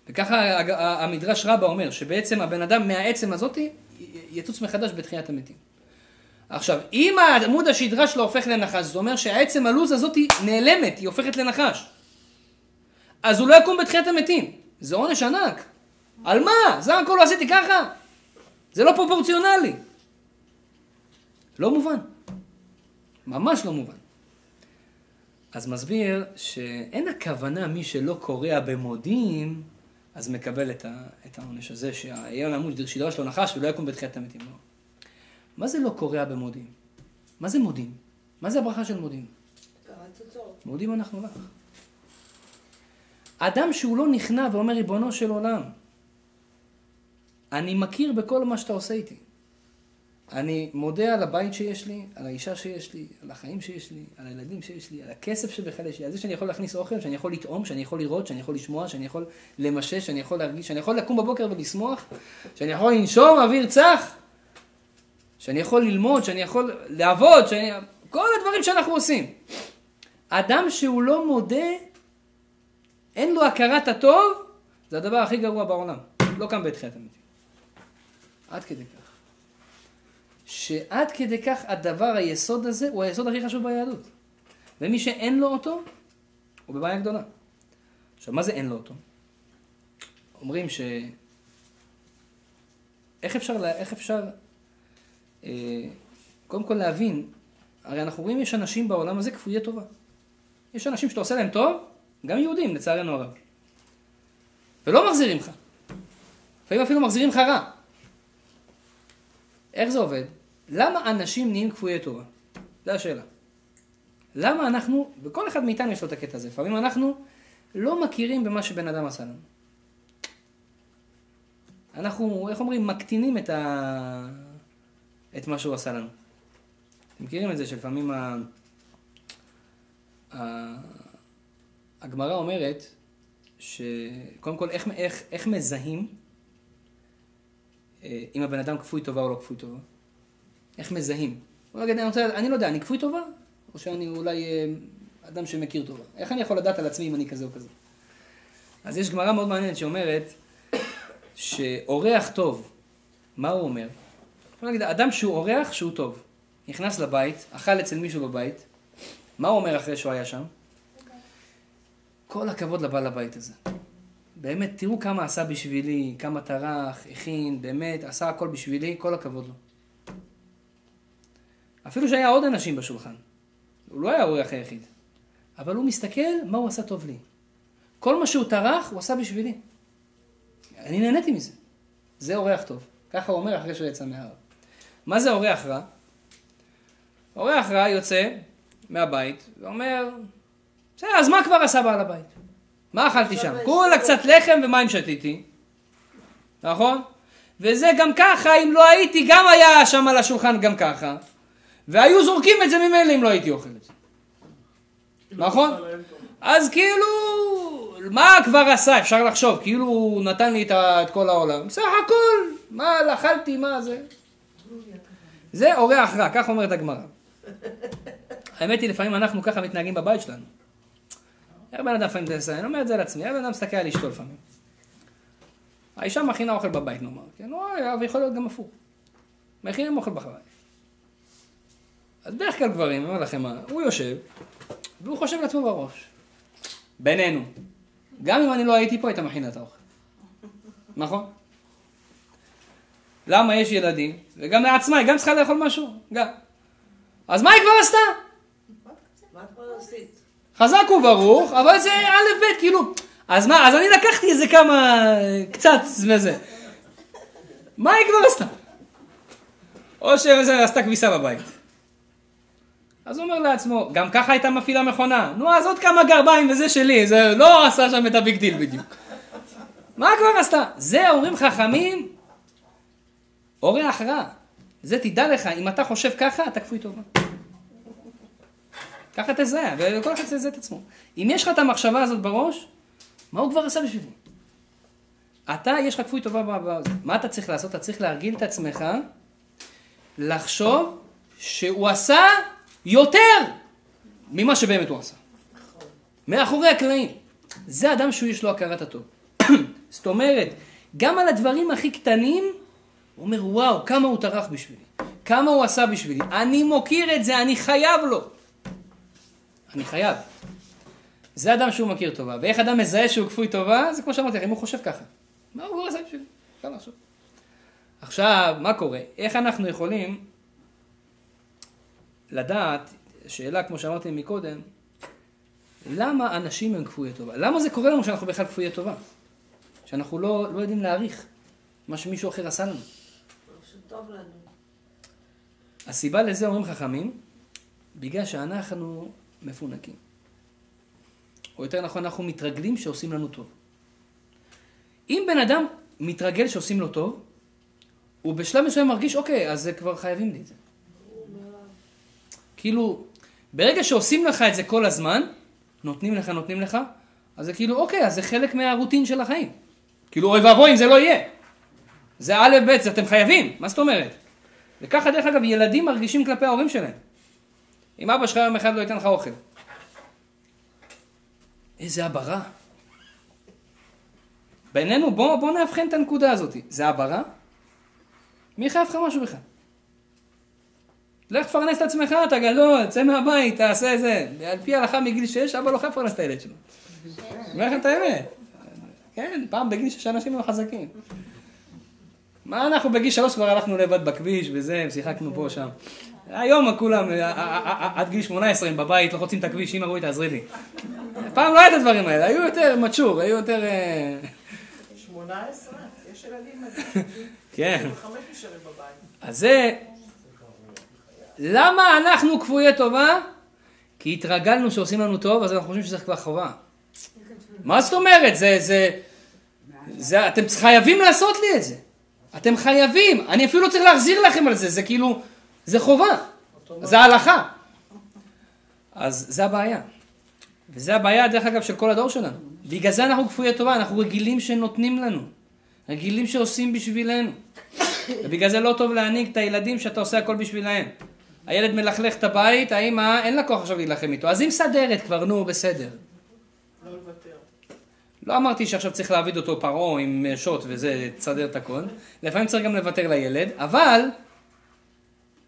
וככה המדרש רבה אומר, שבעצם הבן אדם מהעצם הזאת יצוץ מחדש בתחיית המתים. עכשיו, אם עמוד השדרה שלו הופך לנחש, זה אומר שהעצם הלוז הזאת נעלמת, היא הופכת לנחש. אז הוא לא יקום בתחיית המתים. זה עונש ענק. על מה? זה הכל לא עשיתי ככה? זה לא פרופורציונלי. לא מובן. ממש לא מובן. אז מסביר שאין הכוונה מי שלא קורע במודים, אז מקבל את, העונש הזה, שיהיה לעמוד שדרה שלו נחש ולא יקום בתחיית המתים. לא. מה זה לא קורע במודים? מה זה מודים? מה זה הברכה של מודים? מודים אנחנו לך. אדם שהוא לא נכנע ואומר, ריבונו של עולם, אני מכיר בכל מה שאתה עושה איתי. אני מודה על הבית שיש לי, על האישה שיש לי, על החיים שיש לי, על הילדים שיש לי, על הכסף שבכלל יש לי, על זה שאני יכול להכניס אוכל, שאני יכול לטעום, שאני יכול לראות, שאני יכול לשמוע, שאני יכול למשש, שאני יכול להרגיש, שאני יכול לקום בבוקר ולשמוח, שאני יכול לנשום אוויר צח, שאני יכול ללמוד, שאני יכול לעבוד, שאני... כל הדברים שאנחנו עושים. אדם שהוא לא מודה, אין לו הכרת הטוב, זה הדבר הכי גרוע בעולם. לא קם בתחילת המתים. עד כדי כך. שעד כדי כך הדבר, היסוד הזה, הוא היסוד הכי חשוב ביהדות. ומי שאין לו אותו, הוא בבעיה גדולה. עכשיו, מה זה אין לו אותו? אומרים ש... איך אפשר, לה- איך אפשר אה, קודם כל להבין, הרי אנחנו רואים יש אנשים בעולם הזה כפויי טובה. יש אנשים שאתה עושה להם טוב, גם יהודים לצערנו הרב. ולא מחזירים לך. לפעמים אפילו מחזירים לך רע. איך זה עובד? למה אנשים נהיים כפויי טובה? זו השאלה. למה אנחנו, וכל אחד מאיתנו יש לו את הקטע הזה, לפעמים אנחנו לא מכירים במה שבן אדם עשה לנו. אנחנו, איך אומרים, מקטינים את, ה... את מה שהוא עשה לנו. אתם מכירים את זה שלפעמים ה... ה... הגמרא אומרת שקודם כל איך, איך, איך מזהים אה, אם הבן אדם כפוי טובה או לא כפוי טובה? איך מזהים? הוא יגיד, אני, רוצה, אני לא יודע, אני כפוי טובה? או שאני אולי אה, אדם שמכיר טובה? איך אני יכול לדעת על עצמי אם אני כזה או כזה? אז יש גמרא מאוד מעניינת שאומרת שאורח טוב, מה הוא אומר? בוא נגיד, אדם שהוא אורח שהוא טוב, נכנס לבית, אכל אצל מישהו בבית, מה הוא אומר אחרי שהוא היה שם? כל הכבוד לבעל הבית הזה. באמת, תראו כמה עשה בשבילי, כמה טרח, הכין, באמת, עשה הכל בשבילי, כל הכבוד לו. אפילו שהיה עוד אנשים בשולחן. הוא לא היה האורח היחיד. אבל הוא מסתכל מה הוא עשה טוב לי. כל מה שהוא טרח, הוא עשה בשבילי. אני נהניתי מזה. זה אורח טוב. ככה הוא אומר אחרי שהוא יצא מההר. מה זה אורח רע? אורח רע יוצא מהבית ואומר, בסדר, אז מה כבר עשה בעל הבית? מה אכלתי שם? כולה קצת לחם ומים שתיתי, נכון? וזה גם ככה, אם לא הייתי, גם היה שם על השולחן גם ככה. והיו זורקים את זה ממילא אם לא הייתי אוכל את זה. נכון? אז כאילו, מה כבר עשה? אפשר לחשוב, כאילו הוא נתן לי את כל העולם. בסך הכל, מה אכלתי, מה זה? זה אורח רע, כך אומרת הגמרא. האמת היא, לפעמים אנחנו ככה מתנהגים בבית שלנו. איך בן אדם לפעמים זה, אני אומר את זה לעצמי, איך בן אדם מסתכל על אשתו לפעמים. האישה מכינה אוכל בבית נאמר, כן, אבל יכול להיות גם הפוך. מכינים אוכל בבית. אז בדרך כלל גברים, אומר לכם מה, הוא יושב, והוא חושב לעצמו בראש. בינינו. גם אם אני לא הייתי פה, הייתה מכינה את האוכל. נכון? למה יש ילדים? וגם לעצמה, היא גם צריכה לאכול משהו. גם. אז מה היא כבר עשתה? חזק וברוך, אבל זה א' ב', כאילו. אז מה, אז אני לקחתי איזה כמה, קצת מזה. מה היא כבר עשתה? או שזה עשתה כביסה בבית. אז הוא אומר לעצמו, גם ככה הייתה מפעילה מכונה. נו, אז עוד כמה גרביים וזה שלי, זה לא עשה שם את ה big deal בדיוק. מה כבר עשתה? זה אומרים חכמים, אורח רע. זה תדע לך, אם אתה חושב ככה, אתה כפוי טובה. ככה תזהה, וכל אחד תזהה את עצמו. אם יש לך את המחשבה הזאת בראש, מה הוא כבר עשה בשבילי? אתה, יש לך כפוי טובה בזה. מה אתה צריך לעשות? אתה צריך להרגיל את עצמך לחשוב שהוא עשה יותר ממה שבאמת הוא עשה. מאחורי הקלעים. זה אדם שהוא יש לו הכרת הטוב. זאת אומרת, גם על הדברים הכי קטנים, הוא אומר, וואו, כמה הוא טרח בשבילי. כמה הוא עשה בשבילי. אני מוקיר את זה, אני חייב לו. אני חייב. זה אדם שהוא מכיר טובה. ואיך אדם מזהה שהוא כפוי טובה? זה כמו שאמרתי, אם הוא חושב ככה. מה הוא עושה בשבילי? עכשיו, מה קורה? איך אנחנו יכולים לדעת, שאלה כמו שאמרתי מקודם, למה אנשים הם כפויי טובה? למה זה קורה לנו שאנחנו בכלל כפויי טובה? שאנחנו לא, לא יודעים להעריך מה שמישהו אחר עשה לנו. שטוב לנו. הסיבה לזה אומרים חכמים, בגלל שאנחנו מפונקים. או יותר נכון, אנחנו מתרגלים שעושים לנו טוב. אם בן אדם מתרגל שעושים לו טוב, הוא בשלב מסוים מרגיש, אוקיי, אז זה כבר חייבים לי את זה. כאילו, ברגע שעושים לך את זה כל הזמן, נותנים לך, נותנים לך, אז זה כאילו, אוקיי, אז זה חלק מהרוטין של החיים. כאילו, אוי ואבוי אם זה לא יהיה. זה א' ב', זה אתם חייבים, מה זאת אומרת? וככה דרך אגב ילדים מרגישים כלפי ההורים שלהם. אם אבא שלך יום אחד לא ייתן לך אוכל. איזה רע. בינינו, בוא, בוא נאבחן את הנקודה הזאת. זה רע? מי חייב לך משהו בכלל? לך תפרנס את עצמך, אתה גדול, צא מהבית, תעשה זה. על פי ההלכה מגיל 6, אבא לא חייב לפרנס את הילד שלו. אומר לכם את האמת. כן, פעם בגיל 6 אנשים היו חזקים. מה אנחנו בגיל שלוש כבר הלכנו לבד בכביש וזה, שיחקנו פה שם. היום כולם, אה, אה, אה, עד גיל 18 הם בבית, לא חוצים את הכביש, אמא רואי תעזרי לי. פעם לא היה את הדברים האלה, היו יותר מצ'ור, היו יותר... אה, 18? יש ילדים מדהים. כן. אז זה... למה אנחנו כפויי טובה? כי התרגלנו שעושים לנו טוב, אז אנחנו חושבים שזה כבר חובה. מה זאת אומרת? זה, זה, זה, אתם חייבים לעשות לי את זה. אתם חייבים. אני אפילו לא צריך להחזיר לכם על זה, זה כאילו, זה חובה. זה הלכה. אז זה הבעיה. וזה הבעיה, דרך אגב, של כל הדור שלנו. בגלל זה אנחנו כפויי טובה, אנחנו רגילים שנותנים לנו. רגילים שעושים בשבילנו. ובגלל זה לא טוב להנהיג את הילדים שאתה עושה הכל בשבילהם. הילד מלכלך את הבית, האמא, אין לה כוח עכשיו להילחם איתו. אז היא מסדרת כבר, נו, בסדר. לא לוותר. לא אמרתי שעכשיו צריך להעביד אותו פרעה עם שוט וזה, תסדר את הכל. לפעמים צריך גם לוותר לילד, אבל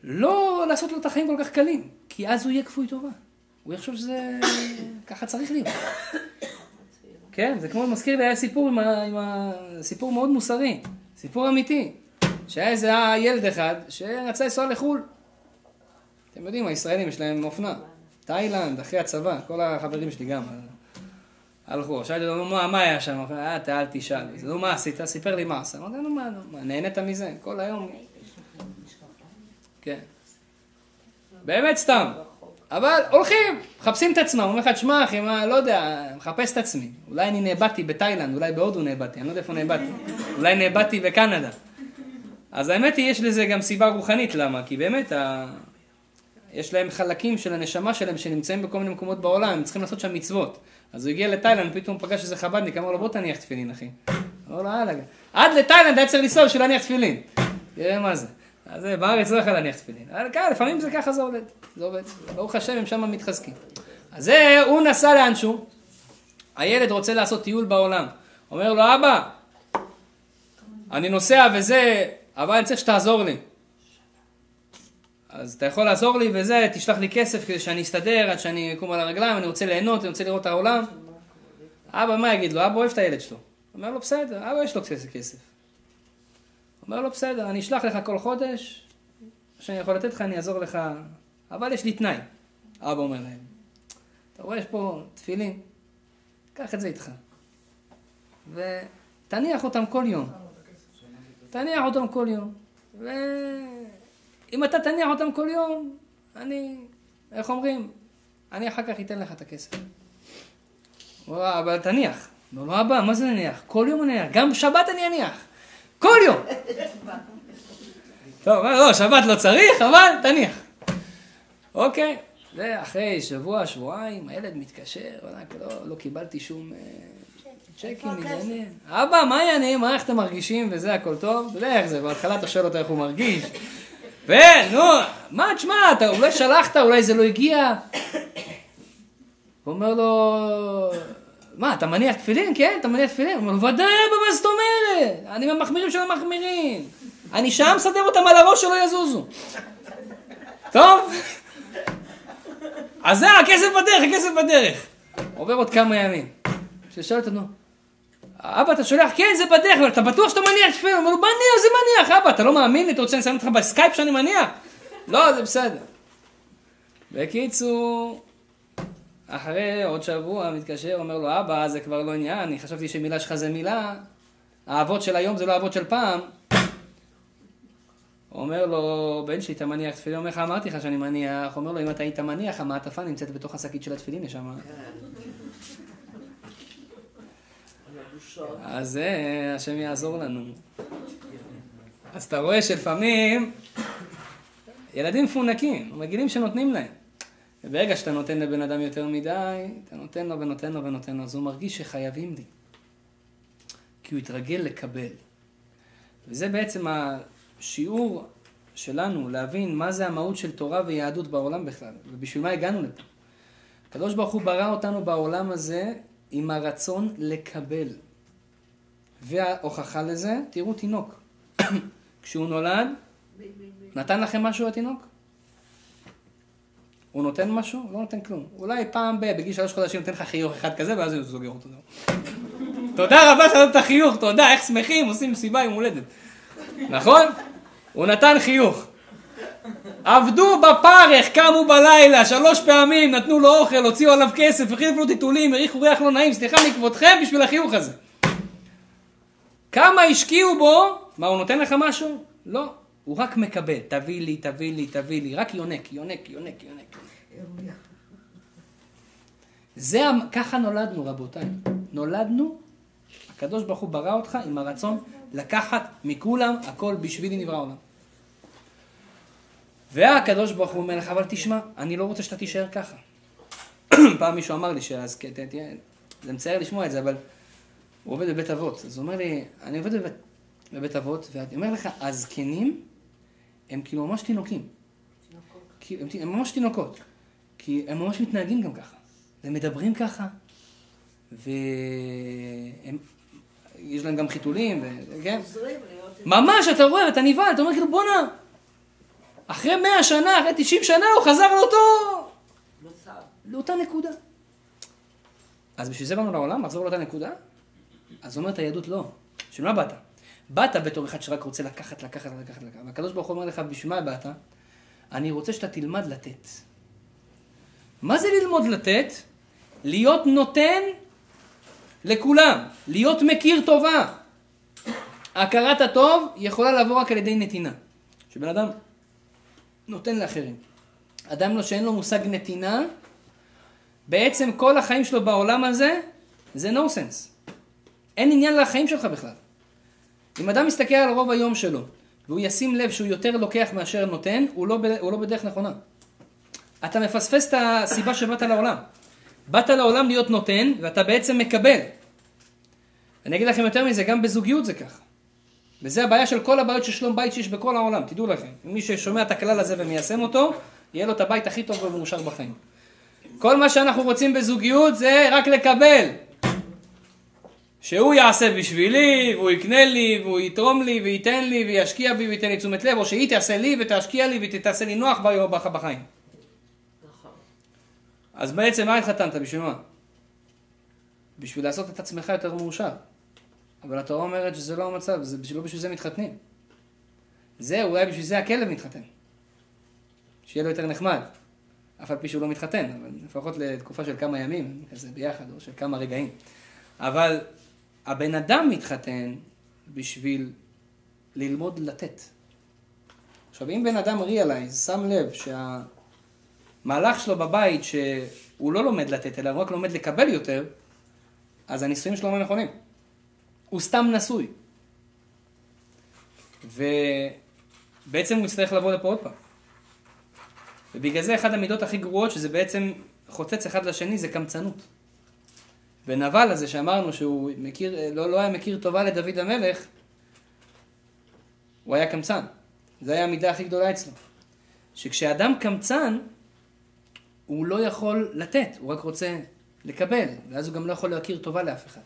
לא לעשות לו את החיים כל כך קלים, כי אז הוא יהיה כפוי טובה. הוא יחשוב שזה... ככה צריך להיות. כן, זה כמו, מזכיר לי, היה סיפור עם ה... עם ה... סיפור מאוד מוסרי, סיפור אמיתי. שהיה איזה ילד אחד שרצה לנסוע לחו"ל. אתם יודעים, הישראלים יש להם אופנה. תאילנד, אחרי הצבא, כל החברים שלי גם. הלכו, שאלתי אותו, מה, היה שם? אה, אל תשאל. נו, מה עשית? סיפר לי מה עשה. אמרתי, נו, מה, נהנית מזה? כל היום. כן. באמת סתם. אבל הולכים, מחפשים את עצמם, אומר לך, תשמע אחי, מה, לא יודע, מחפש את עצמי. אולי אני נאבדתי בתאילנד, אולי בהודו נאבדתי, אני לא יודע איפה נאבדתי. אולי נאבדתי בקנדה. אז האמת היא, יש לזה גם סיבה רוחנית, למה? כי באמת. יש להם חלקים של הנשמה שלהם שנמצאים בכל מיני מקומות בעולם, הם צריכים לעשות שם מצוות. אז הוא הגיע לתאילנד, פתאום פגש איזה חב"דניק, אמר לו, בוא תניח תפילין, אחי. אמר לו, הלאה. עד לתאילנד היה צריך לנסוע בשביל להניח תפילין. תראה מה זה. אז בארץ לא יכול להניח תפילין. אבל כן, לפעמים זה ככה זה עובד. זה עובד. ברוך השם, הם שם מתחזקים. אז זה, הוא נסע לאנשהו, הילד רוצה לעשות טיול בעולם. אומר לו, אבא, אני נוסע וזה, אבל אני צריך שתעזור לי. אז אתה יכול לעזור לי וזה, תשלח לי כסף כדי שאני אסתדר, עד שאני אקום על הרגליים, אני רוצה ליהנות, אני רוצה לראות את העולם. אבא, מה יגיד לו? אבא אוהב את הילד שלו. אומר לו, בסדר, אבא יש לו קצת כסף. אומר לו, בסדר, אני אשלח לך כל חודש, מה שאני יכול לתת לך, אני אעזור לך, אבל יש לי תנאי. אבא אומר להם, אתה רואה, יש פה תפילין, קח את זה איתך. ותניח אותם כל יום. תניח אותם כל יום. ואם אתה תניח אותם כל יום, אני, איך אומרים? אני אחר כך אתן לך את הכסף. הוא אומר, אבל תניח. אומר, אבא, מה זה נניח? כל יום אני אניח. גם בשבת אני אניח. כל יום. טוב, לא, שבת לא צריך, אבל תניח. אוקיי, ואחרי שבוע, שבועיים, הילד מתקשר, לא, לא קיבלתי שום אה, צ'קים, מתעניין. אבא, מה העניינים? מה, איך אתם מרגישים וזה, הכל טוב? אתה יודע איך זה, בהתחלה אתה שואל אותו איך הוא מרגיש. ונו, מה, תשמע, אתה אולי שלחת, אולי זה לא הגיע. הוא אומר לו, מה, אתה מניח תפילין? כן, אתה מניח תפילין? הוא אומר ודאי, אבא, מה זאת אומרת? אני מהמחמירים של המחמירים. אני שם מסדר אותם על הראש שלא יזוזו. טוב? אז זה, הכסף בדרך, הכסף בדרך. עובר עוד כמה ימים. ששאל אותו, נו, אבא, אתה שולח, כן, זה בדרך, אבל אתה בטוח שאתה מניח תפילין? הוא אומר מניח, זה מניח, אבא, אתה לא מאמין לי? אתה רוצה לשים אותך בסקייפ שאני מניח? לא, זה בסדר. בקיצור, אחרי עוד שבוע מתקשר, אומר לו, אבא, זה כבר לא עניין, אני חשבתי שמילה שלך זה מילה, האבות של היום זה לא האבות של פעם. אומר לו, בן שלי, אתה מניח תפילין? אומר לך, אמרתי לך שאני מניח. אומר לו, אם אתה היית מניח, המעטפה נמצאת בתוך השקית של התפילין, יש שם. אז זה, השם יעזור לנו. אז אתה רואה שלפעמים ילדים מפונקים, רגילים שנותנים להם. וברגע שאתה נותן לבן אדם יותר מדי, אתה נותן לו ונותן לו ונותן לו, אז הוא מרגיש שחייבים לי. כי הוא התרגל לקבל. וזה בעצם השיעור שלנו, להבין מה זה המהות של תורה ויהדות בעולם בכלל, ובשביל מה הגענו לפה. הקדוש ברוך הוא ברא אותנו בעולם הזה עם הרצון לקבל. וההוכחה לזה, תראו תינוק. כשהוא נולד, נתן לכם משהו התינוק? הוא נותן משהו? לא נותן כלום. אולי פעם ב... בגיל שלוש חודשים נותן לך חיוך אחד כזה, ואז הוא סוגר אותו. תודה רבה שנתת את החיוך, תודה, איך שמחים, עושים מסיבה עם הולדת. נכון? הוא נתן חיוך. עבדו בפרך, קמו בלילה, שלוש פעמים, נתנו לו אוכל, הוציאו עליו כסף, החליפו לו טיטולים, הריחו ריח לא נעים, סליחה מכבודכם בשביל החיוך הזה. כמה השקיעו בו, מה, הוא נותן לך משהו? לא. הוא רק מקבל, תביא לי, תביא לי, תביא לי, רק יונק, יונק, יונק, יונק. זה, ככה נולדנו רבותיי. נולדנו, הקדוש ברוך הוא ברא אותך עם הרצון לקחת מכולם הכל בשבילי נברא עולם. והקדוש ברוך הוא אומר לך, אבל תשמע, אני לא רוצה שאתה תישאר ככה. פעם מישהו אמר לי שאז, תהיה, זה מצער לשמוע את זה, אבל הוא עובד בבית אבות. אז הוא אומר לי, אני עובד בבית, בבית אבות, ואני אומר לך, הזקנים הם כאילו ממש תינוקים. כי הם, הם ממש תינוקות. כי הם ממש מתנהגים גם ככה. הם מדברים ככה, והם... יש להם גם חיתולים, ו... כן? ממש, אתה רואה, אתה נבהל, אתה אומר כאילו, בואנה, אחרי מאה שנה, אחרי תשעים שנה, הוא חזר לאותו... לאותה נקודה. אז בשביל זה באנו לעולם, לחזור לאותה נקודה? אז אומרת היהדות לא. בשביל מה באת? באת בתור אחד שרק רוצה לקחת, לקחת, לקחת, לקחת. והקדוש ברוך הוא אומר לך, בשביל מה באת? אני רוצה שאתה תלמד לתת. מה זה ללמוד לתת? להיות נותן לכולם, להיות מכיר טובה. הכרת הטוב יכולה לבוא רק על ידי נתינה. שבן אדם נותן לאחרים. אדם לא שאין לו מושג נתינה, בעצם כל החיים שלו בעולם הזה זה no sense. אין עניין לחיים שלך בכלל. אם אדם מסתכל על רוב היום שלו, והוא ישים לב שהוא יותר לוקח מאשר נותן, הוא לא, הוא לא בדרך נכונה. אתה מפספס את הסיבה שבאת לעולם. באת לעולם להיות נותן, ואתה בעצם מקבל. אני אגיד לכם יותר מזה, גם בזוגיות זה ככה. וזה הבעיה של כל הבעיות של שלום בית שיש בכל העולם, תדעו לכם. מי ששומע את הכלל הזה ומיישם אותו, יהיה לו את הבית הכי טוב ומאושר בחיים. כל מה שאנחנו רוצים בזוגיות זה רק לקבל. שהוא יעשה בשבילי, והוא יקנה לי, והוא יתרום לי, וייתן לי, וישקיע בי, וייתן לי תשומת לב, או שהיא תעשה לי, ותשקיע לי, ותעשה לי נוח ביום בחיים. נכון. אז בעצם מה התחתנת? בשביל מה? בשביל לעשות את עצמך יותר מאושר. אבל התורה אומרת שזה לא המצב, זה בשביל, לא בשביל זה מתחתנים. זה, אולי בשביל זה הכלב מתחתן. שיהיה לו יותר נחמד. אף על פי שהוא לא מתחתן, אבל לפחות לתקופה של כמה ימים, כזה ביחד, או של כמה רגעים. אבל הבן אדם מתחתן בשביל ללמוד לתת. עכשיו, אם בן אדם ריאלייז, שם לב שהמהלך שלו בבית, שהוא לא לומד לתת, אלא הוא רק לומד לקבל יותר, אז הנישואים שלו לא נכונים. הוא סתם נשוי. ובעצם הוא יצטרך לבוא לפה עוד פעם. ובגלל זה אחת המידות הכי גרועות, שזה בעצם חוצץ אחד לשני, זה קמצנות. ונבל הזה שאמרנו שהוא מכיר, לא, לא היה מכיר טובה לדוד המלך, הוא היה קמצן. זו הייתה המידה הכי גדולה אצלו. שכשאדם קמצן, הוא לא יכול לתת, הוא רק רוצה לקבל, ואז הוא גם לא יכול להכיר טובה לאף אחד.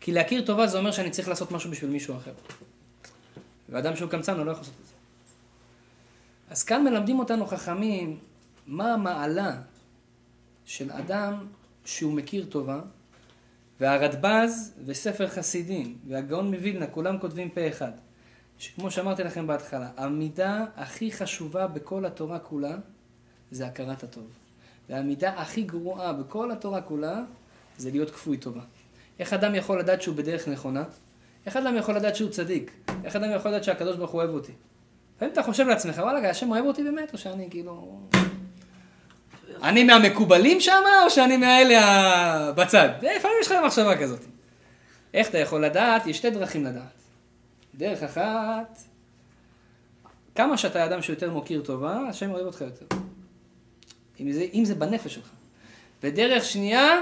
כי להכיר טובה זה אומר שאני צריך לעשות משהו בשביל מישהו אחר. ואדם שהוא קמצן הוא לא יכול לעשות את זה. אז כאן מלמדים אותנו חכמים מה המעלה של אדם שהוא מכיר טובה, והרדב"ז וספר חסידים והגאון מווילנה כולם כותבים פה אחד. שכמו שאמרתי לכם בהתחלה, המידה הכי חשובה בכל התורה כולה זה הכרת הטוב. והמידה הכי גרועה בכל התורה כולה זה להיות כפוי טובה. איך אדם יכול לדעת שהוא בדרך נכונה? איך אדם יכול לדעת שהוא צדיק? איך אדם יכול לדעת שהקדוש ברוך הוא אוהב אותי? לפעמים אתה חושב לעצמך, וואלה, השם אוהב אותי באמת, או שאני כאילו... אני מהמקובלים שם, או שאני מהאלה ה- בצד? לפעמים יש לך מחשבה כזאת. איך אתה יכול לדעת? יש שתי דרכים לדעת. דרך אחת, כמה שאתה אדם שיותר מוקיר טובה, השם אוהב אותך יותר. אם זה, אם זה בנפש שלך. ודרך שנייה,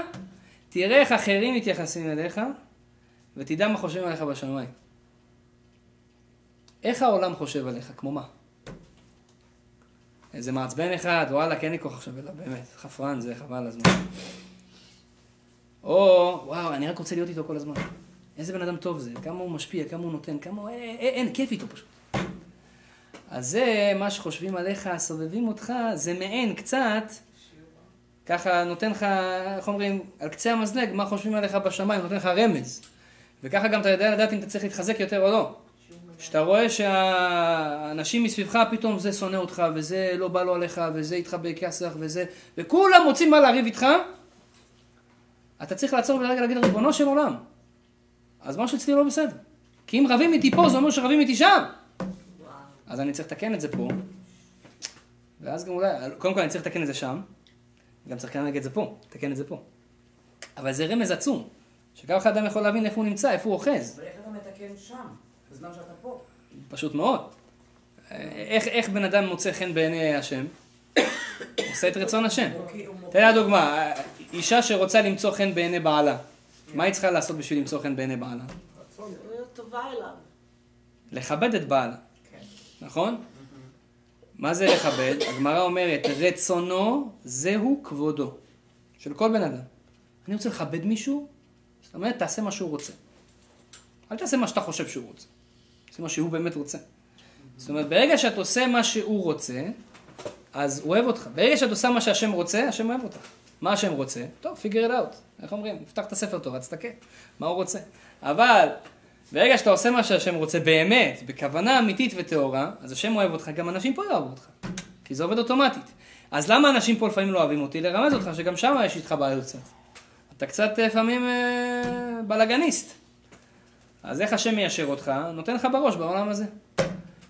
תראה איך אחרים מתייחסים אליך, ותדע מה חושבים עליך בשמיים. איך העולם חושב עליך? כמו מה? איזה מעצבן אחד, וואלה, כן לי כוח עכשיו אליו, באמת, חפרן זה, חבל הזמן. או, וואו, אני רק רוצה להיות איתו כל הזמן. איזה בן אדם טוב זה, כמה הוא משפיע, כמה הוא נותן, כמה הוא... אה, אה, אין, כיף איתו פשוט. אז זה, מה שחושבים עליך, סובבים אותך, זה מעין קצת, ככה נותן לך, איך אומרים, על קצה המזלג, מה חושבים עליך בשמיים, נותן לך רמז. וככה גם אתה יודע לדעת אם אתה צריך להתחזק יותר או לא. כשאתה רואה שהאנשים מסביבך פתאום זה שונא אותך, וזה לא בא לו עליך, וזה איתך בכסח, וזה, וכולם מוצאים מה לריב איתך, אתה צריך לעצור ולרגע להגיד, ריבונו של עולם, אז משהו אצלי לא בסדר. כי אם רבים איתי פה, זה אומר שרבים איתי שם. אז אני צריך לתקן את זה פה, ואז גם אולי, קודם כל אני צריך לתקן את זה שם, גם צריך כנראה את זה פה, לתקן את זה פה. אבל זה רמז עצום, שגם אחד אדם יכול להבין איפה הוא נמצא, איפה הוא אוחז. אבל איך אתה מתקן שם, בזמן שאתה פה? פשוט מאוד. איך, איך בן אדם מוצא חן בעיני השם? עושה את רצון השם. תן לי דוגמה, אישה שרוצה למצוא חן בעיני בעלה, מה היא צריכה לעשות בשביל למצוא חן בעיני בעלה? להיות טובה אליו. לכבד את בעלה, נכון? מה זה לכבד? הגמרא אומרת, רצונו זהו כבודו. של כל בן אדם. אני רוצה לכבד מישהו, זאת אומרת, תעשה מה שהוא רוצה. אל תעשה מה שאתה חושב שהוא רוצה. תעשה מה שהוא באמת רוצה. זאת אומרת, ברגע שאת עושה מה שהוא רוצה, אז הוא אוהב אותך. ברגע שאת עושה מה שהשם רוצה, השם אוהב אותך. מה השם רוצה? טוב, figure it out. איך אומרים? נפתח את הספר תורה, תסתכל. מה הוא רוצה. אבל, ברגע שאתה עושה מה שהשם רוצה באמת, בכוונה אמיתית וטהורה, אז השם אוהב אותך, גם אנשים פה יאהבו אותך. כי זה עובד אוטומטית. אז למה אנשים פה לפעמים לא אוהבים אותי? לרמז אותך שגם שם יש איתך בעיות קצת. אתה קצת לפעמים אה, בלאגניסט. אז איך השם מיישר אותך? נותן לך בראש בעולם הזה.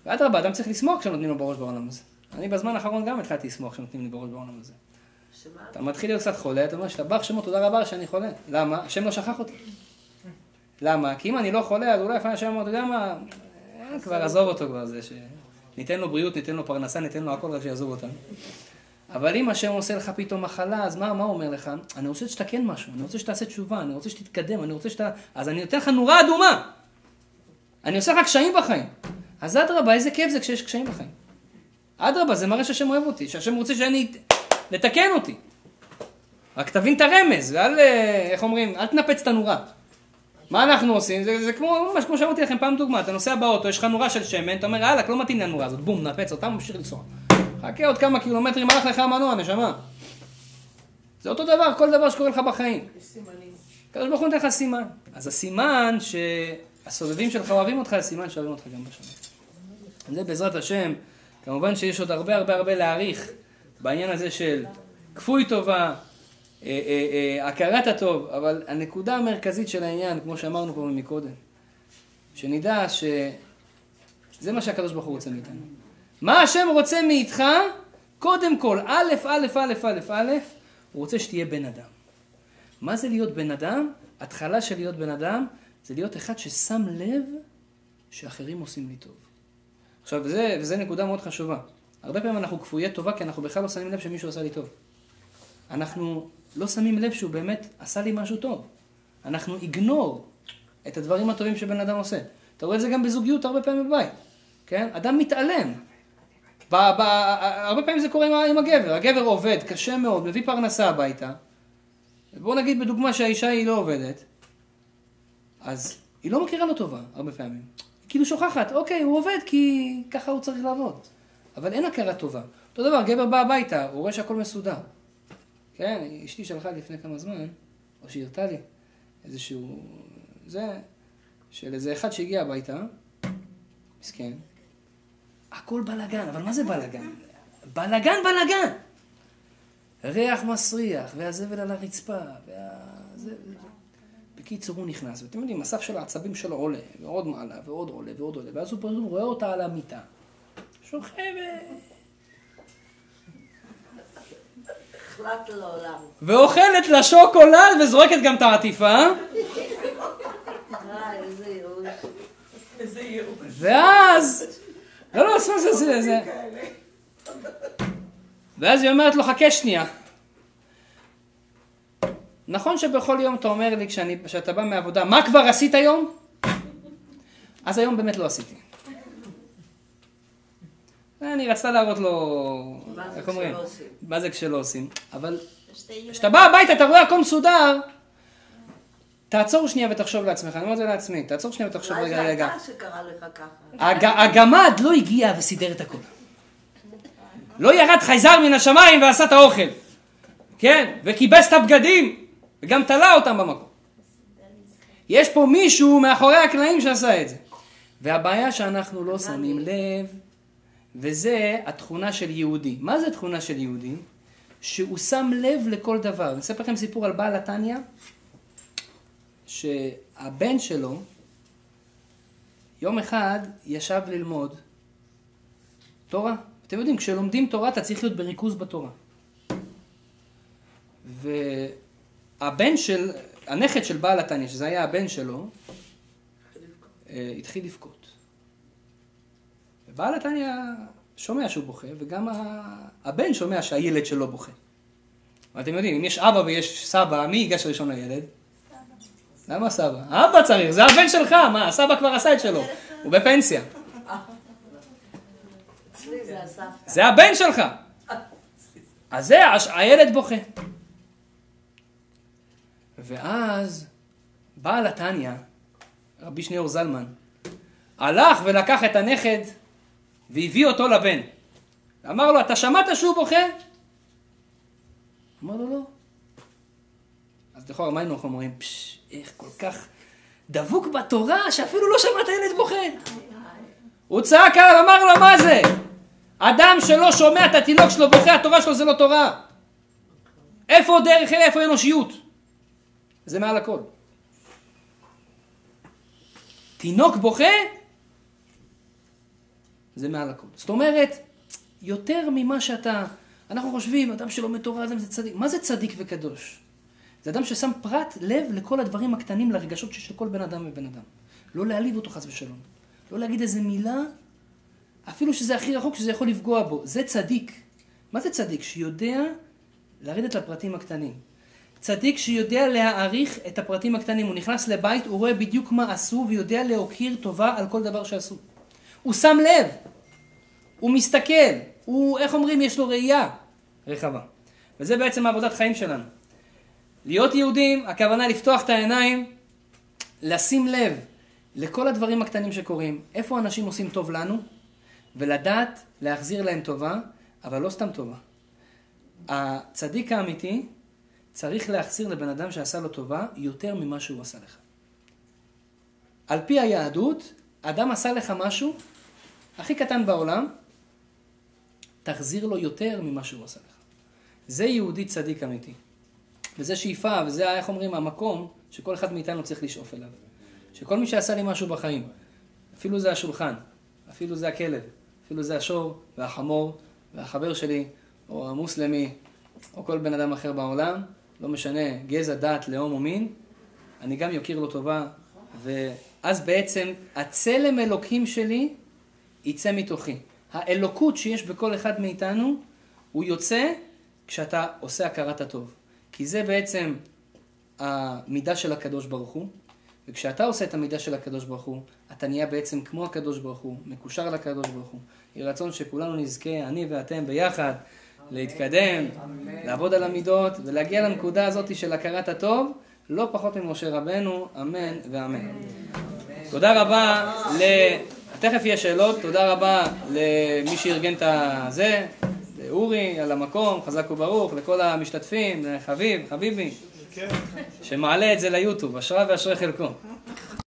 ואדרבה, אדם צריך לשמוח כשנותנים לו בראש בעולם הזה. אני בזמן האחרון גם התחלתי לשמוח שנותנים לי בראש בעולם הזה. שמה? אתה מתחיל להיות קצת חולה, אתה אומר, שטבח שמו, תודה רבה שאני חולה. למה? השם לא שכח אותי. למה? כי אם אני לא חולה, אז אולי לפעמים השם אמר, אתה יודע מה, אה, כבר עזוב אותו כבר, זה ש... ניתן לו בריאות, ניתן לו פרנסה, ניתן לו הכל, רק שיעזוב אותנו. אבל אם השם עושה לך פתאום מחלה, אז מה, מה הוא אומר לך? אני רוצה שתתקן משהו, אני רוצה שתעשה תשובה, אני רוצה שתתקדם, אני רוצה שאתה... אז אני נותן לך נורה אדומה. אני עושה לך קשיים בחיים. אז אדרבה, איזה כיף זה כשיש קשיים בחיים. אדרבה, זה מראה שהשם אוהב אותי, שהשם רוצה שאני... לתקן אותי. רק תבין את הרמז, ואל, אה, איך אומרים, אל תנפץ את הנורה. מה אנחנו עושים? זה, זה כמו, ממש כמו שאמרתי לכם פעם דוגמה, אתה נוסע באוטו, יש לך נורה של שמן, אתה אומר, יאללה, לא מתאים לי הנורה הזאת, בום, נפץ אותה, ממשיך לנסוע. חכה עוד כמה קילומטרים, הלך לך המנוע, נשמה. זה אותו דבר, כל דבר שקורה לך בחיים. יש סימנים. הקדוש ברוך הוא נותן לך סימן. אז הסימן שהסובבים שלך אוהבים אותך, הסימן שאוהבים אותך גם בשנה. זה בעזרת השם, כמובן שיש עוד הרבה הרבה הרבה להעריך בעניין הזה של כפוי טובה, אה, אה, אה, הכרת הטוב, אבל הנקודה המרכזית של העניין, כמו שאמרנו פה מקודם, שנדע שזה מה שהקדוש ברוך הוא רוצה מאיתנו. מה השם רוצה מאיתך? קודם כל, א', א', א', א', א', הוא רוצה שתהיה בן אדם. מה זה להיות בן אדם? התחלה של להיות בן אדם זה להיות אחד ששם לב שאחרים עושים לי טוב. עכשיו, זה, וזה נקודה מאוד חשובה. הרבה פעמים אנחנו כפויי טובה כי אנחנו בכלל לא שמים לב שמישהו עשה לי טוב. אנחנו לא שמים לב שהוא באמת עשה לי משהו טוב. אנחנו איגנור את הדברים הטובים שבן אדם עושה. אתה רואה את זה גם בזוגיות הרבה פעמים בבית, כן? אדם מתעלם. הרבה פעמים זה קורה עם, הגבר. הגבר עובד קשה מאוד, מביא פרנסה הביתה. בואו נגיד בדוגמה שהאישה היא לא עובדת, אז היא לא מכירה לו טובה הרבה פעמים. היא כאילו שוכחת, אוקיי, הוא עובד כי ככה הוא צריך לעבוד. אבל אין הכרה טובה. אותו דבר, גבר בא הביתה, הוא רואה שהכל מסודר. כן, אשתי שלחה לפני כמה זמן, או שהיא הרתה לי, איזשהו... זה, של איזה אחד שהגיע הביתה, מסכן, הכל בלאגן, אבל מה זה בלאגן? בלאגן, בלאגן! ריח מסריח, והזבל על הרצפה, וה... זה... בקיצור, הוא נכנס, ואתם יודעים, הסף של העצבים שלו עולה, ועוד מעלה, ועוד עולה, ועוד עולה, ואז הוא פתאום רואה אותה על המיטה. שוכבת. ואוכלת לה שוקולד וזורקת גם את העטיפה, איזה ייאוש. איזה ייאוש. ואז... לא, לא, זה, זה, זה, זה. ואז היא אומרת לו, חכה שנייה. נכון שבכל יום אתה אומר לי, כשאני, כשאתה בא מהעבודה, מה כבר עשית היום? אז היום באמת לא עשיתי. אני רצתה להראות לו, איך אומרים? מה זה כשלא עושים? אבל כשאתה בא הביתה, אתה רואה הכל מסודר, תעצור שנייה ותחשוב לעצמך, אני אומר את זה לעצמי, תעצור שנייה ותחשוב אולי רגע, זה רגע. אתה שקרה לך ככה. הג, הגמד לא הגיע וסידר את הכל. לא ירד חייזר מן השמיים ועשה את האוכל. כן? וכיבס את הבגדים, וגם תלה אותם במקום. יש פה מישהו מאחורי הקלעים שעשה את זה. והבעיה שאנחנו לא שמים לב, וזה התכונה של יהודי. מה זה תכונה של יהודי? שהוא שם לב לכל דבר. אני אספר לכם סיפור על בעל התניא, שהבן שלו, יום אחד ישב ללמוד תורה. אתם יודעים, כשלומדים תורה אתה צריך להיות בריכוז בתורה. והבן של, הנכד של בעל התניא, שזה היה הבן שלו, אה, התחיל לבכות. ובעל התניא שומע שהוא בוכה, וגם הבן שומע שהילד שלו בוכה. ואתם יודעים, אם יש אבא ויש סבא, מי ייגש ראשון לילד? למה סבא? אבא צריך, זה הבן שלך, מה, הסבא כבר עשה את שלו, הוא בפנסיה. זה הבן שלך. אז זה, הילד בוכה. ואז בעל התניא, רבי שניאור זלמן, הלך ולקח את הנכד והביא אותו לבן. אמר לו, אתה שמעת שהוא בוכה? אמר לו, לא. אז לכאורה, מה היינו אומרים? פשש, איך כל כך דבוק בתורה, שאפילו לא שמעת ילד בוכה. הוא צעק עליו, אמר לו, מה זה? אדם שלא שומע את התינוק שלו בוכה, התורה שלו זה לא תורה. איפה דרך אלה, איפה אנושיות? זה מעל הכל. תינוק בוכה, זה מעל הכל. זאת אומרת, יותר ממה שאתה... אנחנו חושבים, אדם שלומד תורה, אדם זה צדיק. מה זה צדיק וקדוש? זה אדם ששם פרט לב לכל הדברים הקטנים, לרגשות שיש לכל בן אדם ובן אדם. לא להעליב אותו חס ושלום. לא להגיד איזה מילה, אפילו שזה הכי רחוק, שזה יכול לפגוע בו. זה צדיק. מה זה צדיק? שיודע לרדת לפרטים הקטנים. צדיק שיודע להעריך את הפרטים הקטנים. הוא נכנס לבית, הוא רואה בדיוק מה עשו, ויודע להוקיר טובה על כל דבר שעשו. הוא שם לב, הוא מסתכל, הוא, איך אומרים, יש לו ראייה רחבה. וזה בעצם העבודת חיים שלנו. להיות יהודים, הכוונה לפתוח את העיניים, לשים לב לכל הדברים הקטנים שקורים, איפה אנשים עושים טוב לנו, ולדעת להחזיר להם טובה, אבל לא סתם טובה. הצדיק האמיתי צריך להחזיר לבן אדם שעשה לו טובה יותר ממה שהוא עשה לך. על פי היהדות, אדם עשה לך משהו הכי קטן בעולם, תחזיר לו יותר ממה שהוא עשה לך. זה יהודי צדיק אמיתי. וזה שאיפה, וזה, איך אומרים, המקום שכל אחד מאיתנו צריך לשאוף אליו. שכל מי שעשה לי משהו בחיים, אפילו זה השולחן, אפילו זה הכלב, אפילו זה השור והחמור והחבר שלי, או המוסלמי, או כל בן אדם אחר בעולם, לא משנה, גזע, דת, לאום או מין, אני גם יוקיר לו טובה, ואז בעצם הצלם אלוקים שלי יצא מתוכי. האלוקות שיש בכל אחד מאיתנו, הוא יוצא כשאתה עושה הכרת הטוב. כי זה בעצם המידה של הקדוש ברוך הוא, וכשאתה עושה את המידה של הקדוש ברוך הוא, אתה נהיה בעצם כמו הקדוש ברוך הוא, מקושר לקדוש ברוך הוא. יהי רצון שכולנו נזכה, אני ואתם ביחד, להתקדם, לעבוד על המידות ולהגיע לנקודה הזאת של הכרת הטוב, לא פחות ממשה רבנו, אמן ואמן. תודה רבה ל... תכף יהיה שאלות, תודה רבה למי שארגן את הזה, לאורי על המקום, חזק וברוך, לכל המשתתפים, לחביב, חביבי, שמעלה את זה ליוטיוב, אשרה ואשרי חלקו.